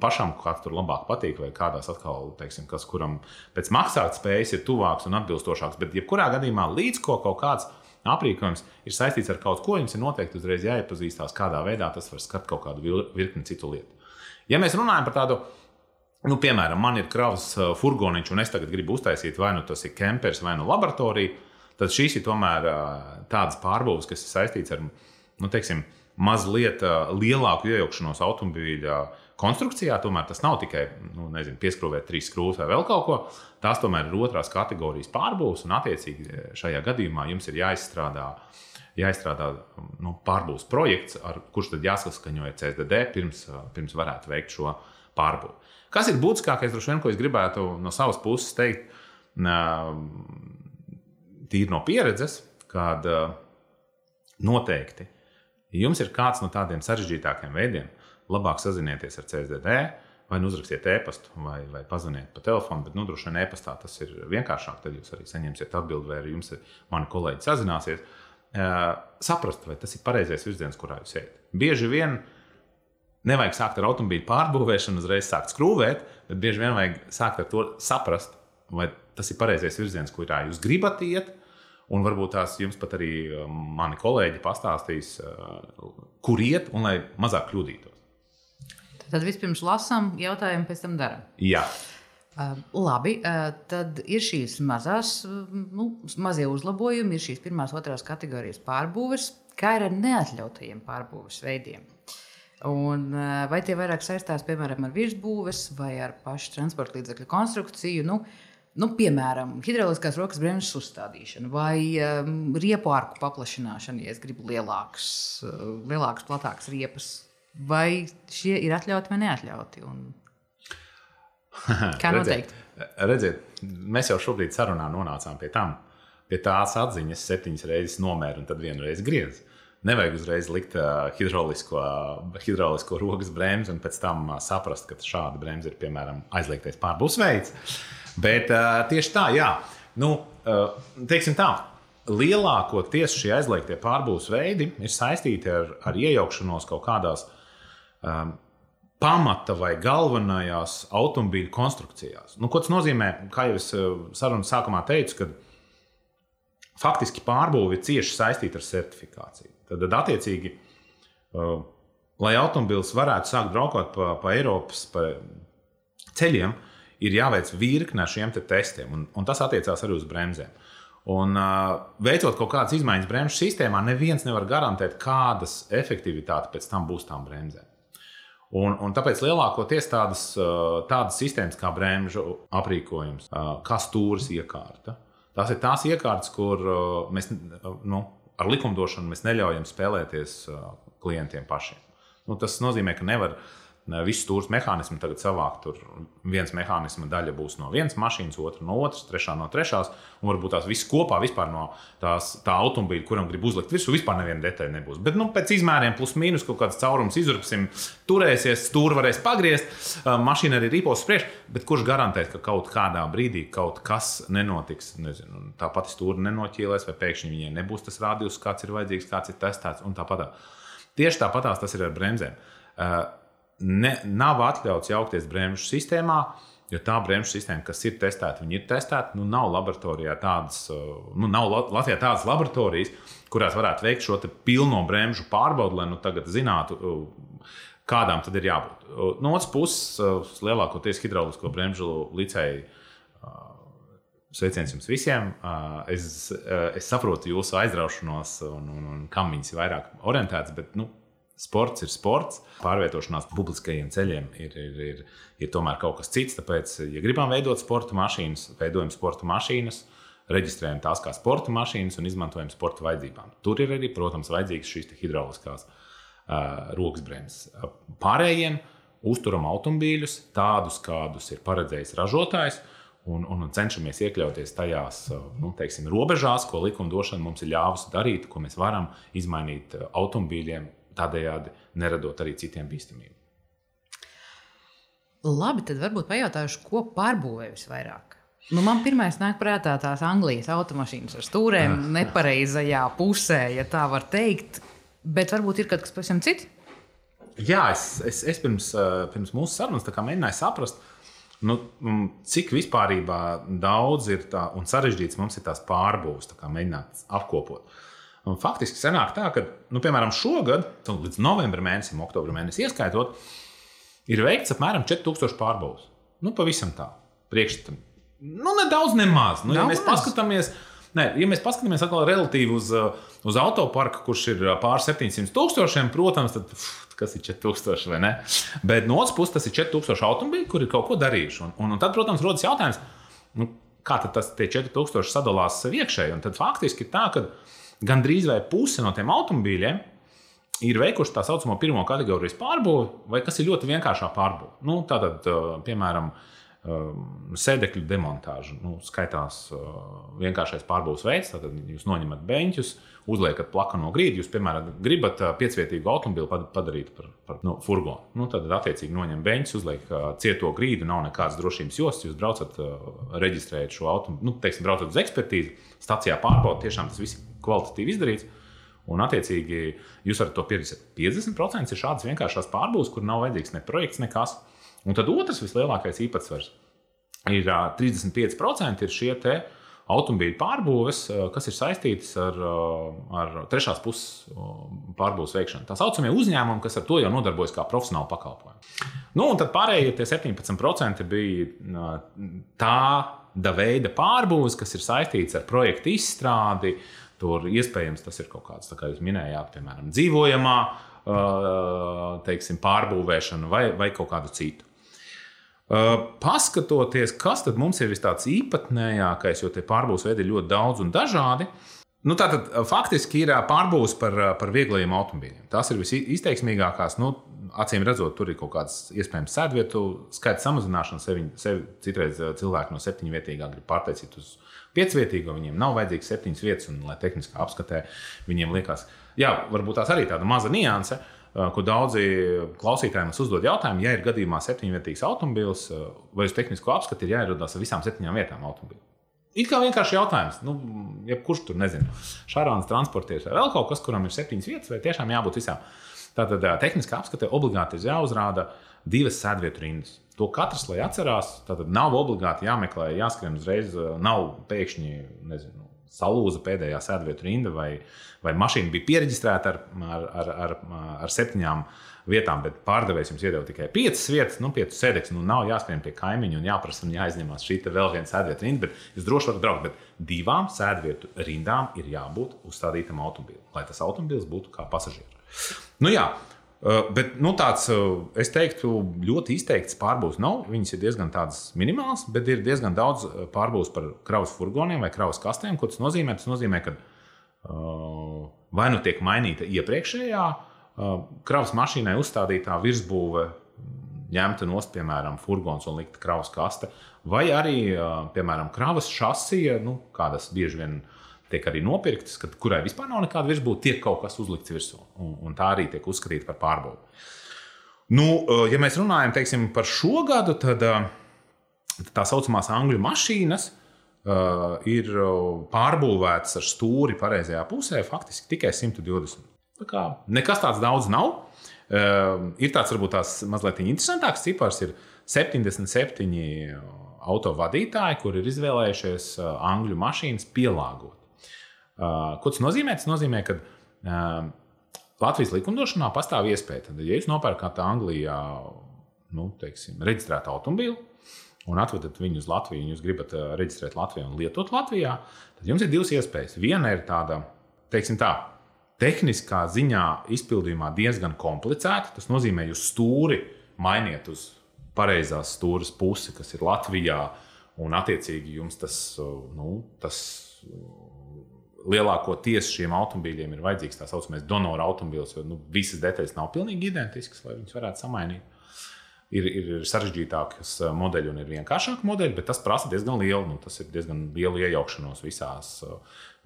pašam, kāds tur labāk patīk, vai kādās atkal, teiksim, kas kuram pēc maksāt spējas ir tuvāks un atbilstošāks. Bet, jebkurā gadījumā, līdz ko kaut kāds aprīkojums ir saistīts ar kaut ko, jums ir noteikti uzreiz jāiepazīstās, kādā veidā tas var skart kaut kādu virkni citu lietu. Ja mēs runājam par tādu, nu, piemēram, man ir kravas furgoniņš, un es tagad gribu uztaisīt vai nu tas ir kempers vai nu laboratorija, tad šīs ir tomēr tādas pārbūves, kas ir saistītas ar nu, teiksim, mazliet lielāku iejaukšanos automobīļa konstrukcijā. Tomēr tas nav tikai nu, nezinu, pieskrūvēt trīs skrūves vai vēl kaut ko. Tās tomēr ir otrās kategorijas pārbūves, un attiecīgi šajā gadījumā jums ir jāizstrādā. Jāizstrādā nu, pārbūves projekts, ar kurš tad jāsaskaņo ar CSDD pirms, pirms varētu veikt šo pārbūvi. Kas ir būtiskākais, droši vien, ko es gribētu no savas puses teikt? tīri no pieredzes, kad uh, noteikti, jums ir kāds no tādiem sarežģītākiem veidiem, labāk sazinieties ar CSDD, vai nu uzrakstiet e-pastu, vai, vai pazvaniet pa telefonu, bet nu, droši vien e-pastā tas ir vienkāršāk. Tad jūs arī saņemsiet atbildi, vai arī jums mani kolēģi sazināsies. Uh, saprast, vai tas ir pareizais virziens, kurā jūs ejat. Bieži vien nevajag sākt ar automobīļu pārbūvēšanu, uzreiz sākt skrūvēt, bet bieži vien vajag sākt ar to saprast, vai tas ir pareizais virziens, kurā jūs gribat iet. Un varbūt tās jums pat arī mani kolēģi pastāstīs, kur iet un lai mazāk kļūdītos. Tad vispirms lasām jautājumu, pēc tam darām. Jā. Uh, labi, uh, tad ir šīs mazās, nu, mazie uzlabojumi, ir šīs pirmās, otrās kategorijas pārbūves, kā ir ar neatļautajiem pārbūves veidiem. Un, vai tie vairāk saistās piemēram ar virsbūves vai ar pašu transporta līdzekļu konstrukciju? Nu, uh, Nu, piemēram, hidrauliskās rokas bremzes uzstādīšana vai um, riepu arku paplašināšana, ja es gribu lielākas, uh, lielākas platākas riepas. Vai šie ir atļauti vai neatļauti? Un... *laughs* Kā noteikt? redziet, mēs jau šobrīd sarunā nonācām pie, tam, pie tās atziņas, septiņas reizes nomēra un tad vienu reizi griez. Nevajag uzreiz likt uh, hidraulisko, hidraulisko rokas bremzi un pēc tam uh, saprast, ka šāda bremze ir piemēram aizliegtais pārbūves veids. Bet uh, tieši tā, jā. Nu, uh, teiksim tā. Lielākoties šie aizliegtie pārbūves veidi ir saistīti ar, ar iejaukšanos kaut kādās um, pamata vai galvenajās automobīļu konstrukcijās. Nu, ko tas nozīmē? Kā jau es sarunas sākumā teicu, ka faktiski pārbūve ir cieši saistīta ar certifikāciju. Tad, tad attiecīgi, uh, lai automobilis varētu sākt braukāt pa, pa Eiropas pa ceļiem, ir jāveic virkne šiem te testiem, un, un tas attiecās arī uz bremzēm. Un, uh, veicot kaut kādas izmaiņas bremžu sistēmā, neviens nevar garantēt, kādas efektivitāte pēc tam būs tām bremzēm. Un, un tāpēc lielākoties tādas, tādas sistēmas kā bremžu aprīkojums, kā stūris iekārta, tās ir tās iekārtas, kur mēs nu, ar likumdošanu neļaujam spēlēties klientiem pašiem. Nu, tas nozīmē, ka nevar uh, visu stūres mehānismu tagad savākt. Tur viens mehānisma daļa būs no vienas mašīnas, otra no otras, trešā no trešās. Un varbūt tās visas kopā no tās, tā automobīļa, kuram grib uzlikt virsū, vispār neviena detaļa nebūs. Bet nu, pēc izmēriem, plus mīnus kaut kāds caurums izurpsim, turēsies, stūri varēs pagriezt, mašīna arī rīpos priekš. Bet kurš garantē, ka kaut kādā brīdī kaut kas nenotiks? Nezinu, tā pati stūra nenoķīlēs, vai pēkšņi viņai nebūs tas rādījums, kāds ir vajadzīgs, kāds ir testēts un tāpat. Tieši tāpatās tas ir ar bremzēm. Uh, ne, nav atļauts jaukties bremžu sistēmā. Jo tā bremžu sistēma, kas ir testēta, viņi ir testēti. Nu, nav laboratorijā tādas, uh, nu, nav Latvijā tādas laboratorijas, kurās varētu veikt šo pilno bremžu pārbaudi, lai nu, tagad zinātu, uh, kādām tad ir jābūt. Uh, no otras puses, lielākoties hidraulisko bremžu licēju Sveiciens jums visiem. Es, es saprotu jūsu aizraušanos un, un, un kam viņas ir vairāk orientētas, bet nu, sports ir sports. Pārvietošanās publiskajiem ceļiem ir, ir, ir, ir tomēr kaut kas cits. Tāpēc, ja gribam veidot sporta mašīnas, veidojam sporta mašīnas, reģistrējam tās kā sporta mašīnas un izmantojam sporta vajadzībām. Tur ir arī, protams, vajadzīgas šīs hidrauliskās uh, rokas bremzes. Pārējiem uzturam automobīļus tādus, kādus ir paredzējis ražotājs. Un, un cenšamies iekļauties tajās nu, teiksim, robežās, ko likumdošana mums ir ļāvusi darīt, ko mēs varam izmainīt automobīļiem, tādējādi neradot arī citiem bīstamību. Labi, tad varbūt pajautāšu, ko pārbūvēju visvairāk. Nu, man pirmā nāk prātā tās Anglijas automašīnas ar stūrēm, nepareizajā pusē, ja tā var teikt. Bet varbūt ir kaut kas pavisam cits. Jā, es, es, es pirms, eh, pirms mūsu sarunas mēģināju saprast, nu, mm, cik vispār daudz ir tā un sarežģīts mums ir tās pārbūves, tā kā mēģināt apkopot. Un faktiski sanāk tā, ka, nu, piemēram, šogad, līdz novembra mēnesim, oktobra mēnesim ieskaitot, ir veikts apmēram 4000 pārbūves. Nu, pavisam tā, priekšstam. Nu, nedaudz, nemaz. Nu, ja mēs paskatāmies, Nē, ja mēs paskatāmies atkal relatīvi uz, uz autoparku, kurš ir pār 700 tūkstošiem, protams, tad uf, kas ir 4000 vai ne? Bet no otras puses, tas ir 4000 automobīļi, kuri ir kaut ko darījuši. Un, un, un tad, protams, rodas jautājums, nu, kā tas 4000 sadalās iekšēji. Un tad faktiski tā, ka gandrīz vai puse no tiem automobīļiem ir veikuši tā saucamo pirmo kategorijas pārbūvi, vai kas ir ļoti vienkāršā pārbūve. Nu, tātad, piemēram, sēdekļu demontāžu. Nu, skaitās vienkāršais pārbūves veids, tad jūs noņemat beņķus, uzliekat plakanu no grīdas. Jūs, piemēram, gribat piecvietīgu automobili padarīt par, par nu, furgonu. Nu, tad, attiecīgi, noņem beņķus, uzliek uh, cieto grīdu, nav nekādas drošības jostas. Jūs braucat, reģistrējat šo automobili, nu, teiksim, braucat uz ekspertīzi, stācijā pārbaudat, tiešām tas viss kvalitatīvi izdarīts. Un, attiecīgi, jūs varat to pieredzēt. 50% ir šādas vienkāršas pārbūves, kur nav vajadzīgs ne projekts, nekas. Un tad otrs vislielākais īpatsvars ir 35% ir šie automobīļu pārbūves, kas ir saistītas ar, ar trešās puses pārbūves veikšanu. Tā saucamie uzņēmumi, kas ar to jau nodarbojas kā profesionāli pakalpojumi. Nu, un tad pārējie 17% bija tāda veida pārbūves, kas ir saistīts ar projektu izstrādi. Tur iespējams tas ir kaut kāds, kā jūs minējāt, piemēram, dzīvojamā teiksim, pārbūvēšana vai, vai kaut kādu citu. Uh, paskatoties, kas mums ir tāds īpatnējākais, jo tie pārbūves veidi ir ļoti daudz un dažādi. Nu, tātad uh, faktiski ir uh, pārbūves par, par vieglajiem automobīļiem. Tās ir visizteiksmīgākās. Nu, acīm redzot, tur ir kaut kāds iespējams sēdvietu skaita samazināšana. Sevi, sevi citreiz cilvēki no septiņvietīgā grib pārtaisīt uz piecvietīgo. Viņiem nav vajadzīgs septiņas vietas, un lai tehniskā apskatē viņiem liekas, jā, varbūt tās arī tāda maza nianse. Eh, ko daudzi klausītāji mums uzdod jautājumu, ja ir gadījumā septiņvietīgs automobīls, eh, vai uz tehnisko apskatu ir jāierodas ar visām septiņām vietām automobīļa. It kā vienkārši jautājums, nu, jebkurš tur nezina, šārāns transportieris vai vēl kaut kas, kuram ir septiņas vietas, vai tiešām jābūt visām. Tātad eh, tehniskā apskate obligāti ir jāuzrāda divas sēdvietu rindas. To katrs, lai atcerās, tad nav obligāti jāmeklē, jāskrien uzreiz, nav pēkšņi nezinu, salūza pēdējā sēdvietu rinda, vai, vai mašīna bija pieregistrēta ar, ar, ar, ar, ar septiņām vietām, bet pārdevējs jums iedeva tikai piecas vietas, nu, piecas sēdes. Nu, nav jāskrien pie kaimiņa un jāprasa un jāizņemās šī vēl viena sēdvietu rinda, bet jūs droši varat braukt. Bet divām sēdvietu rindām ir jābūt uzstādītam automobilim, lai tas automobilis būtu kā pasažieris. Nu, jā, Uh, bet nu, tāds, uh, es teiktu, ļoti izteikts pārbūves nav. Viņas ir diezgan minimālas, bet ir diezgan daudz uh, pārbūves par kravas furgoniem vai kravas kastēm. Ko tas nozīmē? Tas nozīmē, ka uh, vai nu tiek mainīta iepriekšējā uh, kravas mašīnai uzstādītā virsbūve, ņemta nost, piemēram, furgons un likta kravas kaste, vai arī, uh, piemēram, kravas šasija, nu, kādas bieži vien tiek arī nopirktas, kad, kurai vispār nav nekāda virsbūve, tiek kaut kas uzlikts virsū. Un, un tā arī tiek uzskatīta par pārbaudu. Nu, eh, ja mēs runājam teiksim, par šo gadu, tad tā saucamās angļu mašīnas uh, ir pārbūvētas ar stūri pareizajā pusē, faktiski tikai 120. Tā kā nekas tāds daudz nav. Uh, ir tāds varbūt tās mazliet interesantāks cipars, ir 77 auto vadītāji, kuri ir izvēlējušies angļu mašīnas pielāgot. Uh, ko tas nozīmē? Tas nozīmē, ka uh, Latvijas likumdošanā pastāv iespēja, tad, ja jūs nopērkat Anglijā nu, teiksim, reģistrētu automobīlu, un atvedat viņu uz Latviju, un jūs gribat reģistrēt Latviju un lietot Latvijā, tad jums ir divas iespējas. Viena ir tāda, teiksim tā, tehniskā ziņā izpildījumā diezgan komplicēta. Tas nozīmē, jūs stūri mainiet uz pareizās stūres pusi, kas ir Latvijā, un attiecīgi jums tas, nu, tas lielākoties šiem automobīļiem ir vajadzīgs tā saucamais donora automobīls, jo nu, visas detaļas nav pilnīgi identiskas, lai viņas varētu samainīt ir, ir sarežģītākas modeļi un ir vienkāršāki modeļi, bet tas prasa diezgan lielu, nu, tas ir diezgan lielu iejaukšanos visās,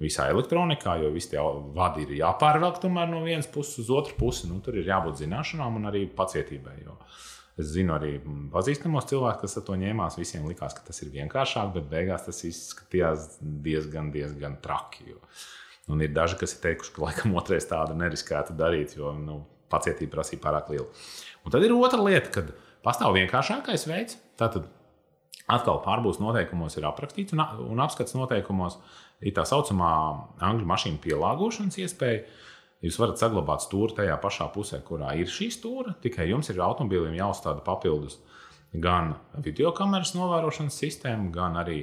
visā elektronikā, jo visi tie vadi ir jāpārvelk no vienas puses uz otru pusi. Nu, tur ir jābūt zināšanām un arī pacietībai. Es zinu arī pazīstamos cilvēkus, kas ar to ņēmās. Visiem likās, ka tas ir vienkāršāk, bet beigās tas izskatījās diezgan, diezgan traki. Jo. Un ir daži, kas ir teikuši, ka laikam otrais tādu neriskētu darīt, jo nu, pacietība prasīja pārāk lielu. Un tad ir otra lieta, kad Pastāv vienkāršākais veids. Tātad atkal pārbūves noteikumos ir aprakstīts un, un apskats noteikumos ir tā saucamā angļu mašīnu pielāgošanas iespēja. Jūs varat saglabāt stūri tajā pašā pusē, kurā ir šī stūra, tikai jums ir automobīlim jāuzstāda papildus gan video kameras novērošanas sistēma, gan arī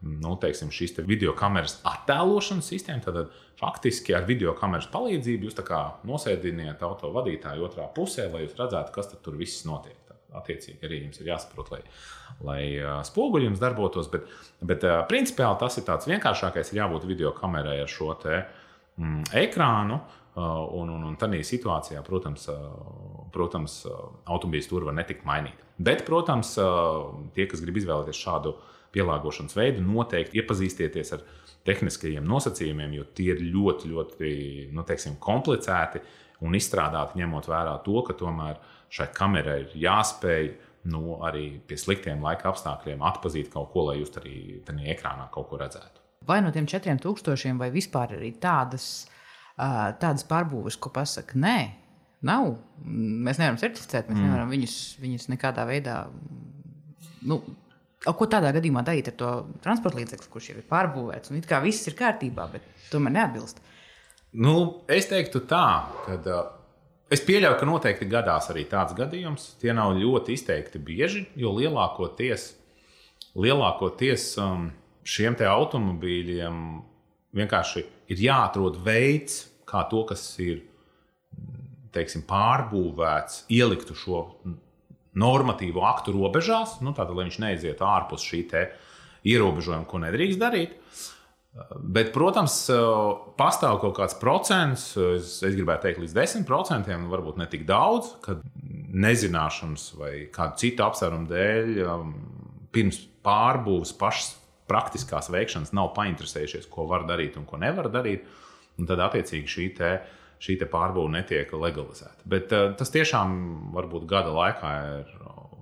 nu, teiksim, šīs te video kameras attēlošanas sistēma. Tad faktiski ar video kameras palīdzību jūs nosēdiniet auto vadītāju otrā pusē, lai jūs redzētu, kas tur viss notiek attiecīgi arī jums ir jāsaprot, lai, lai spoguļi jums darbotos. Bet, bet principiāli tas ir tāds vienkāršākais. Ir jābūt video kamerai ar šo te, mm, ekrānu. Un, un, un tādā situācijā, protams, protams automobīļa tur var netikt mainīt. Bet, protams, tie, kas grib izvēlēties šādu pielāgošanas veidu, noteikti iepazīstieties ar tehniskajiem nosacījumiem, jo tie ir ļoti, ļoti nu, teiksim, komplicēti un izstrādāti ņemot vērā to, ka tomēr uh, šai kamerai ir jāspēj nu, arī pie sliktiem laika apstākļiem atpazīt kaut ko, lai jūs arī tajā ekrānā kaut ko redzētu. Vai no tiem četriem tūkstošiem, vai vispār arī tādas, tādas pārbūves, ko pasakā, nē, nav. Mēs nevaram certificēt, mēs mm. nevaram viņus, viņus nekādā veidā. Nu, Ko tādā gadījumā darīt ar to transporta līdzekli, kurš jau ir pārbūvēts? Un it kā viss ir kārtībā, bet tomēr neatbilst. Nu, es teiktu tā, ka Es pieļauju, ka noteikti gadās arī tāds gadījums. Tie nav ļoti izteikti bieži, jo lielākoties, lielākoties um, šiem automobīļiem vienkārši ir jāatrod veids, kā to, kas ir teiksim, pārbūvēts, ieliktu šo normatīvo aktu robežās, nu, tātad, lai viņš neaiziet ārpus šī ierobežojuma, ko nedrīkst darīt. Uh, Bet, protams, pastāv kaut kāds procents, es, es gribētu teikt, līdz 10%, varbūt ne tik daudz, kad nezināšanas vai kādu citu apsvērumu dēļ um, pirms pārbūves pašas praktiskās veikšanas nav painteresējušies, ko var darīt un ko nevar darīt. Un tad, attiecīgi, šī, te, šī te pārbūve netiek legalizēta. Bet uh, tas tiešām varbūt gada laikā ir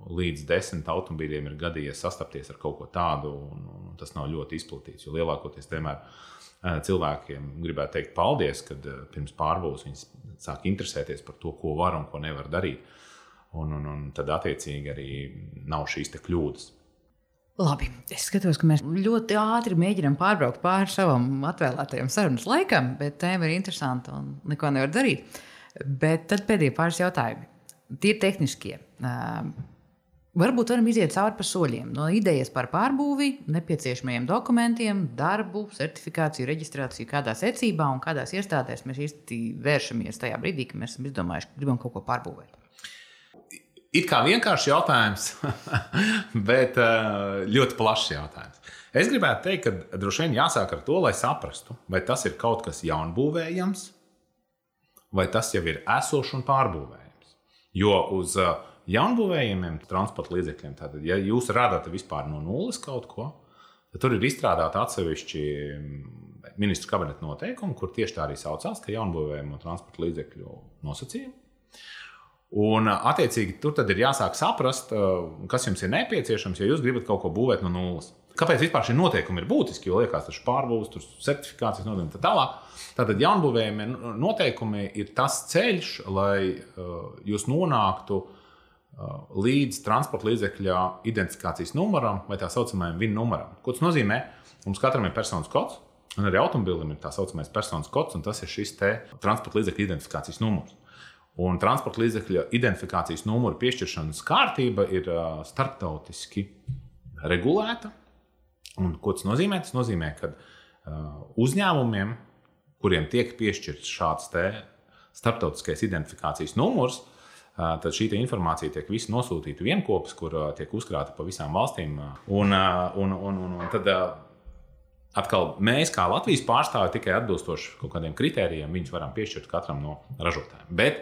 līdz desmit automobīļiem ir gadījies sastapties ar kaut ko tādu, un, un tas nav ļoti izplatīts. Jo lielākoties vienmēr cilvēkiem gribētu teikt paldies, kad pirms pārbaudas viņi sāk interesēties par to, ko var un ko nevar darīt. Un, un, un tad, attiecīgi, arī nav šīs kļūdas. Labi, es skatos, ka mēs ļoti ātri mēģinām pārbraukt pāri savam atvēlētajam sarunas laikam, bet tēma ir interesanta un neko nevar darīt. Bet tad pēdējie pāris jautājumi. Tie ir tehniskie. Varbūt varam iziet cauri pa soļiem. No idejas par pārbūvi, nepieciešamajiem dokumentiem, darbu, certifikāciju, reģistrāciju, kādā secībā un kādās iestādēs mēs īsti vēršamies tajā brīdī, kad mēs esam izdomājuši, ka gribam kaut ko pārbūvēt. It kā vienkāršs jautājums, *laughs* bet eh, ļoti plašs jautājums. Es gribētu teikt, ka droši vien jāsāk ar to, lai saprastu, vai tas ir kaut kas jaunbūvējams, vai tas jau ir esošs un pārbūvējams. Jo uz uh, jaunbūvējumiem transporta līdzekļiem. Tātad, ja jūs radat vispār no nulles kaut ko, tad tur ir izstrādāti atsevišķi mm, ministru kabineta noteikumi, kur tieši tā arī saucās, ka jaunbūvējumu transporta līdzekļu nosacījumi. Un, attiecīgi, tur ir jāsāk saprast, kas jums ir nepieciešams, ja jūs gribat kaut ko būvēt no nulles. Kāpēc vispār šie noteikumi ir būtiski? Jo liekas, tas ir pārbūves, tur certifikācijas noteikumi tā tālāk. Tātad jaunbūvējumi noteikumi ir tas ceļš, lai uh, jūs nonāktu uh, Uh, līdz transporta līdzekļa identifikācijas numuram vai tā saucamajam VIN numuram. Ko tas nozīmē? Mums katram ir personas kods, un arī automobilim ir tā saucamais personas kods, un tas ir šis transporta līdzekļa identifikācijas numurs. Un transporta līdzekļa identifikācijas numura piešķiršanas kārtība ir uh, starptautiski regulēta. Un, ko tas nozīmē? Tas nozīmē, ka uh, uzņēmumiem, kuriem tiek piešķirts šāds starptautiskais identifikācijas numurs, uh, tad šī informācija tiek visa nosūtīta vienopus, kur tiek uzkrāta pa visām valstīm. Un, un, un, un, un tad, Atkal mēs, kā Latvijas pārstāvji, tikai atbilstoši kaut kādiem kritērijiem, viņus varam piešķirt katram no ražotājiem. Bet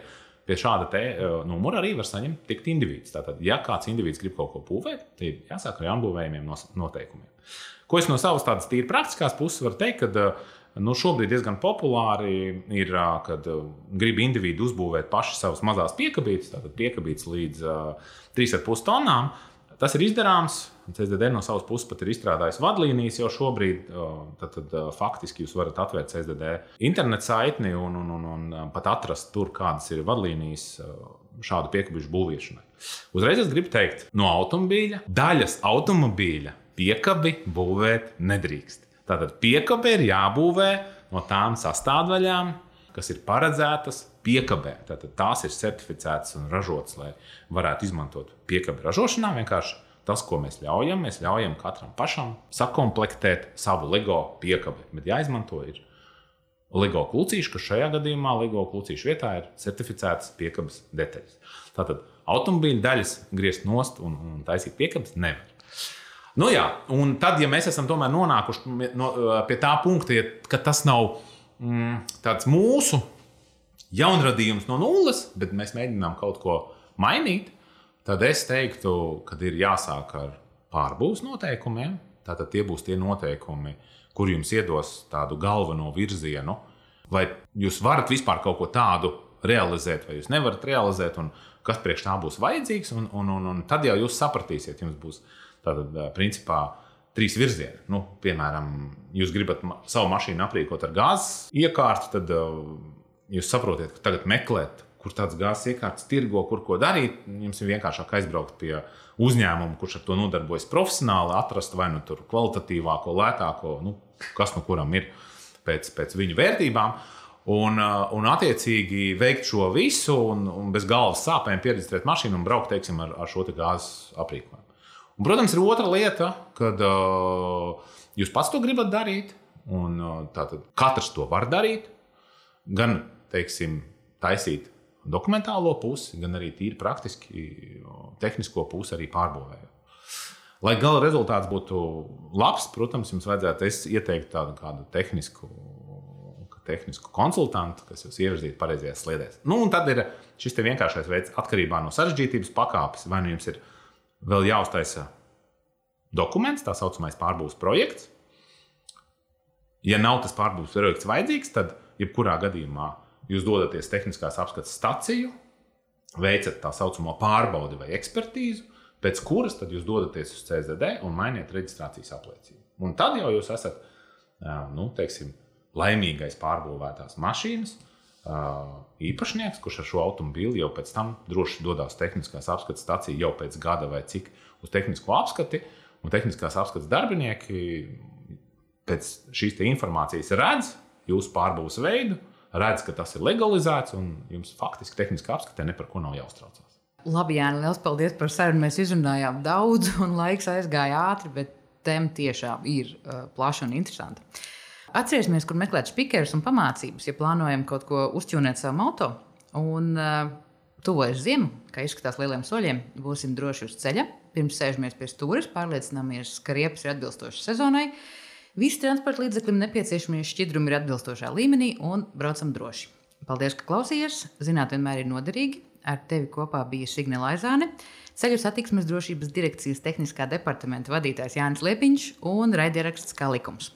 pie šāda te, numura arī var saņemt tikt individs. Tātad, ja kāds individs grib kaut ko būvēt, tad ir jāsāk ar jaunbūvējumiem noteikumiem. Ko es no savas tādas tīri praktiskās puses varu teikt, ka uh, nu, šobrīd diezgan populāri ir, kad grib individi uzbūvēt paši savas mazās piekabītes, tātad piekabītes līdz 3,5 tonnām. Tas ir izdarāms. CSDD no savas puses pat ir izstrādājis vadlīnijas jau šobrīd. Tad, tad faktiski jūs varat atvērt CSDD internetu saitni un, un, un, un pat atrast tur, kādas ir vadlīnijas šādu piekabīšu būvēšanai. Uzreiz es gribu teikt, no automobīļa, daļas automobīļa piekabi būvēt nedrīkst. Tātad piekabe ir jābūvē no tām sastāvdaļām, kas ir paredzētas piekabē. Tātad tās ir certificētas un ražotas, lai varētu izmantot piekabi ražošanā. Vienkārši tas, ko mēs ļaujam, mēs ļaujam katram pašam sakomplektēt savu LEGO piekabi. Bet jāizmanto ir LEGO klucīši, kas šajā gadījumā LEGO klucīšu vietā ir certificētas piekabes detaļas. Tātad automobīļa daļas griezt nost un, un taisīt piekabes nevar. Nu jā, un tad, ja mēs esam tomēr nonākuši no, pie tā punkta, ja, ka tas nav mm, tāds mūsu jaunradījums no nulles, bet mēs mēģinām kaut ko mainīt, tad es teiktu, ka ir jāsāk ar pārbūves noteikumiem. Tātad tie būs tie noteikumi, kur jums iedos tādu galveno virzienu, vai jūs varat vispār kaut ko tādu realizēt, vai jūs nevarat realizēt, un kas priekš tā būs vajadzīgs. Un, un, un, un tad jau jūs sapratīsiet, jums būs tātad, principā, trīs virzieni. Nu, piemēram, jūs gribat savu mašīnu aprīkot ar gāzes iekārtu, tad jūs saprotat, ka tagad meklēt, kur tāds gāzes iekārtas tirgo, kur ko darīt. Jums ir vienkāršāk aizbraukt pie uzņēmuma, kurš ar to nodarbojas profesionāli, atrast vai nu tur kvalitatīvāko, lētāko, nu, kas nu kuram ir pēc, pēc viņu vērtībām. Un, un attiecīgi veikt šo visu, un, un bez galvas sāpēm pieredzēt mašīnu un braukt teiksim, ar, ar šo gāzes aprīkojumu. Un, protams, ir otra lieta, kad uh, jūs pats to gribat darīt, un uh, tātad katrs to var darīt. Gan, teiksim, taisīt dokumentālo pusi, gan arī tīri praktiski tehnisko pusi arī pārbūvējot. Lai gala rezultāts būtu labs, protams, jums vajadzētu ieteikt tādu kādu tehnisku, tehnisku konsultantu, kas jūs ievirzītu pareizajās sliedēs. Nu, un tad ir šis vienkāršais veids, atkarībā no sarežģītības pakāpes, vai nu jums ir ielikās vēl jāuztaisa dokuments, tā saucamais pārbūves projekts. Ja nav tas pārbūves projekts vajadzīgs, tad jebkurā gadījumā jūs dodaties tehniskās apskates staciju, veicat tā saucamo pārbaudi vai ekspertīzi, pēc kuras tad jūs dodaties uz CZD un mainiet reģistrācijas apliecību. Un tad jau jūs esat nu, teiksim, laimīgais pārbūvētās mašīnas, īpašnieks, kurš ar šo automobīli jau pēc tam droši dodas tehniskās apskates stācijā jau pēc gada vai cik uz tehnisko apskati. Un tehniskās apskates darbinieki pēc šīs informācijas redz jūsu pārbūves veidu, redz, ka tas ir legalizēts un jums faktiski tehniskā apskatē ne par ko nav jāuztraucās. Labi, Jānis, liels paldies par sarunu. Mēs izrunājām daudz, un laiks aizgāja ātri, bet tēma tiešām ir uh, plaša un interesanta. Atcerēsimies, kur meklēt spīkerus un pamācības, ja plānojam kaut ko uzķūnēt savu moto. Un uh, tuvojas ziema, kā izskatās lieliem soļiem, būsim droši uz ceļa. Pirms sēžamies pie stūres, pārliecināmies, ka riepas ir atbilstošas sezonai. Visi transporta līdzekļiem nepieciešamie šķidrumi ir atbilstošā līmenī un braucam droši. Paldies, ka klausījāties! Zināt, vienmēr ir noderīgi. Ar tevi kopā bija Signāla Aizāne, ceļu satiksmes drošības direkcijas tehniskā departamenta vadītājs Jānis Liepiņš un raidieraksts kā likums.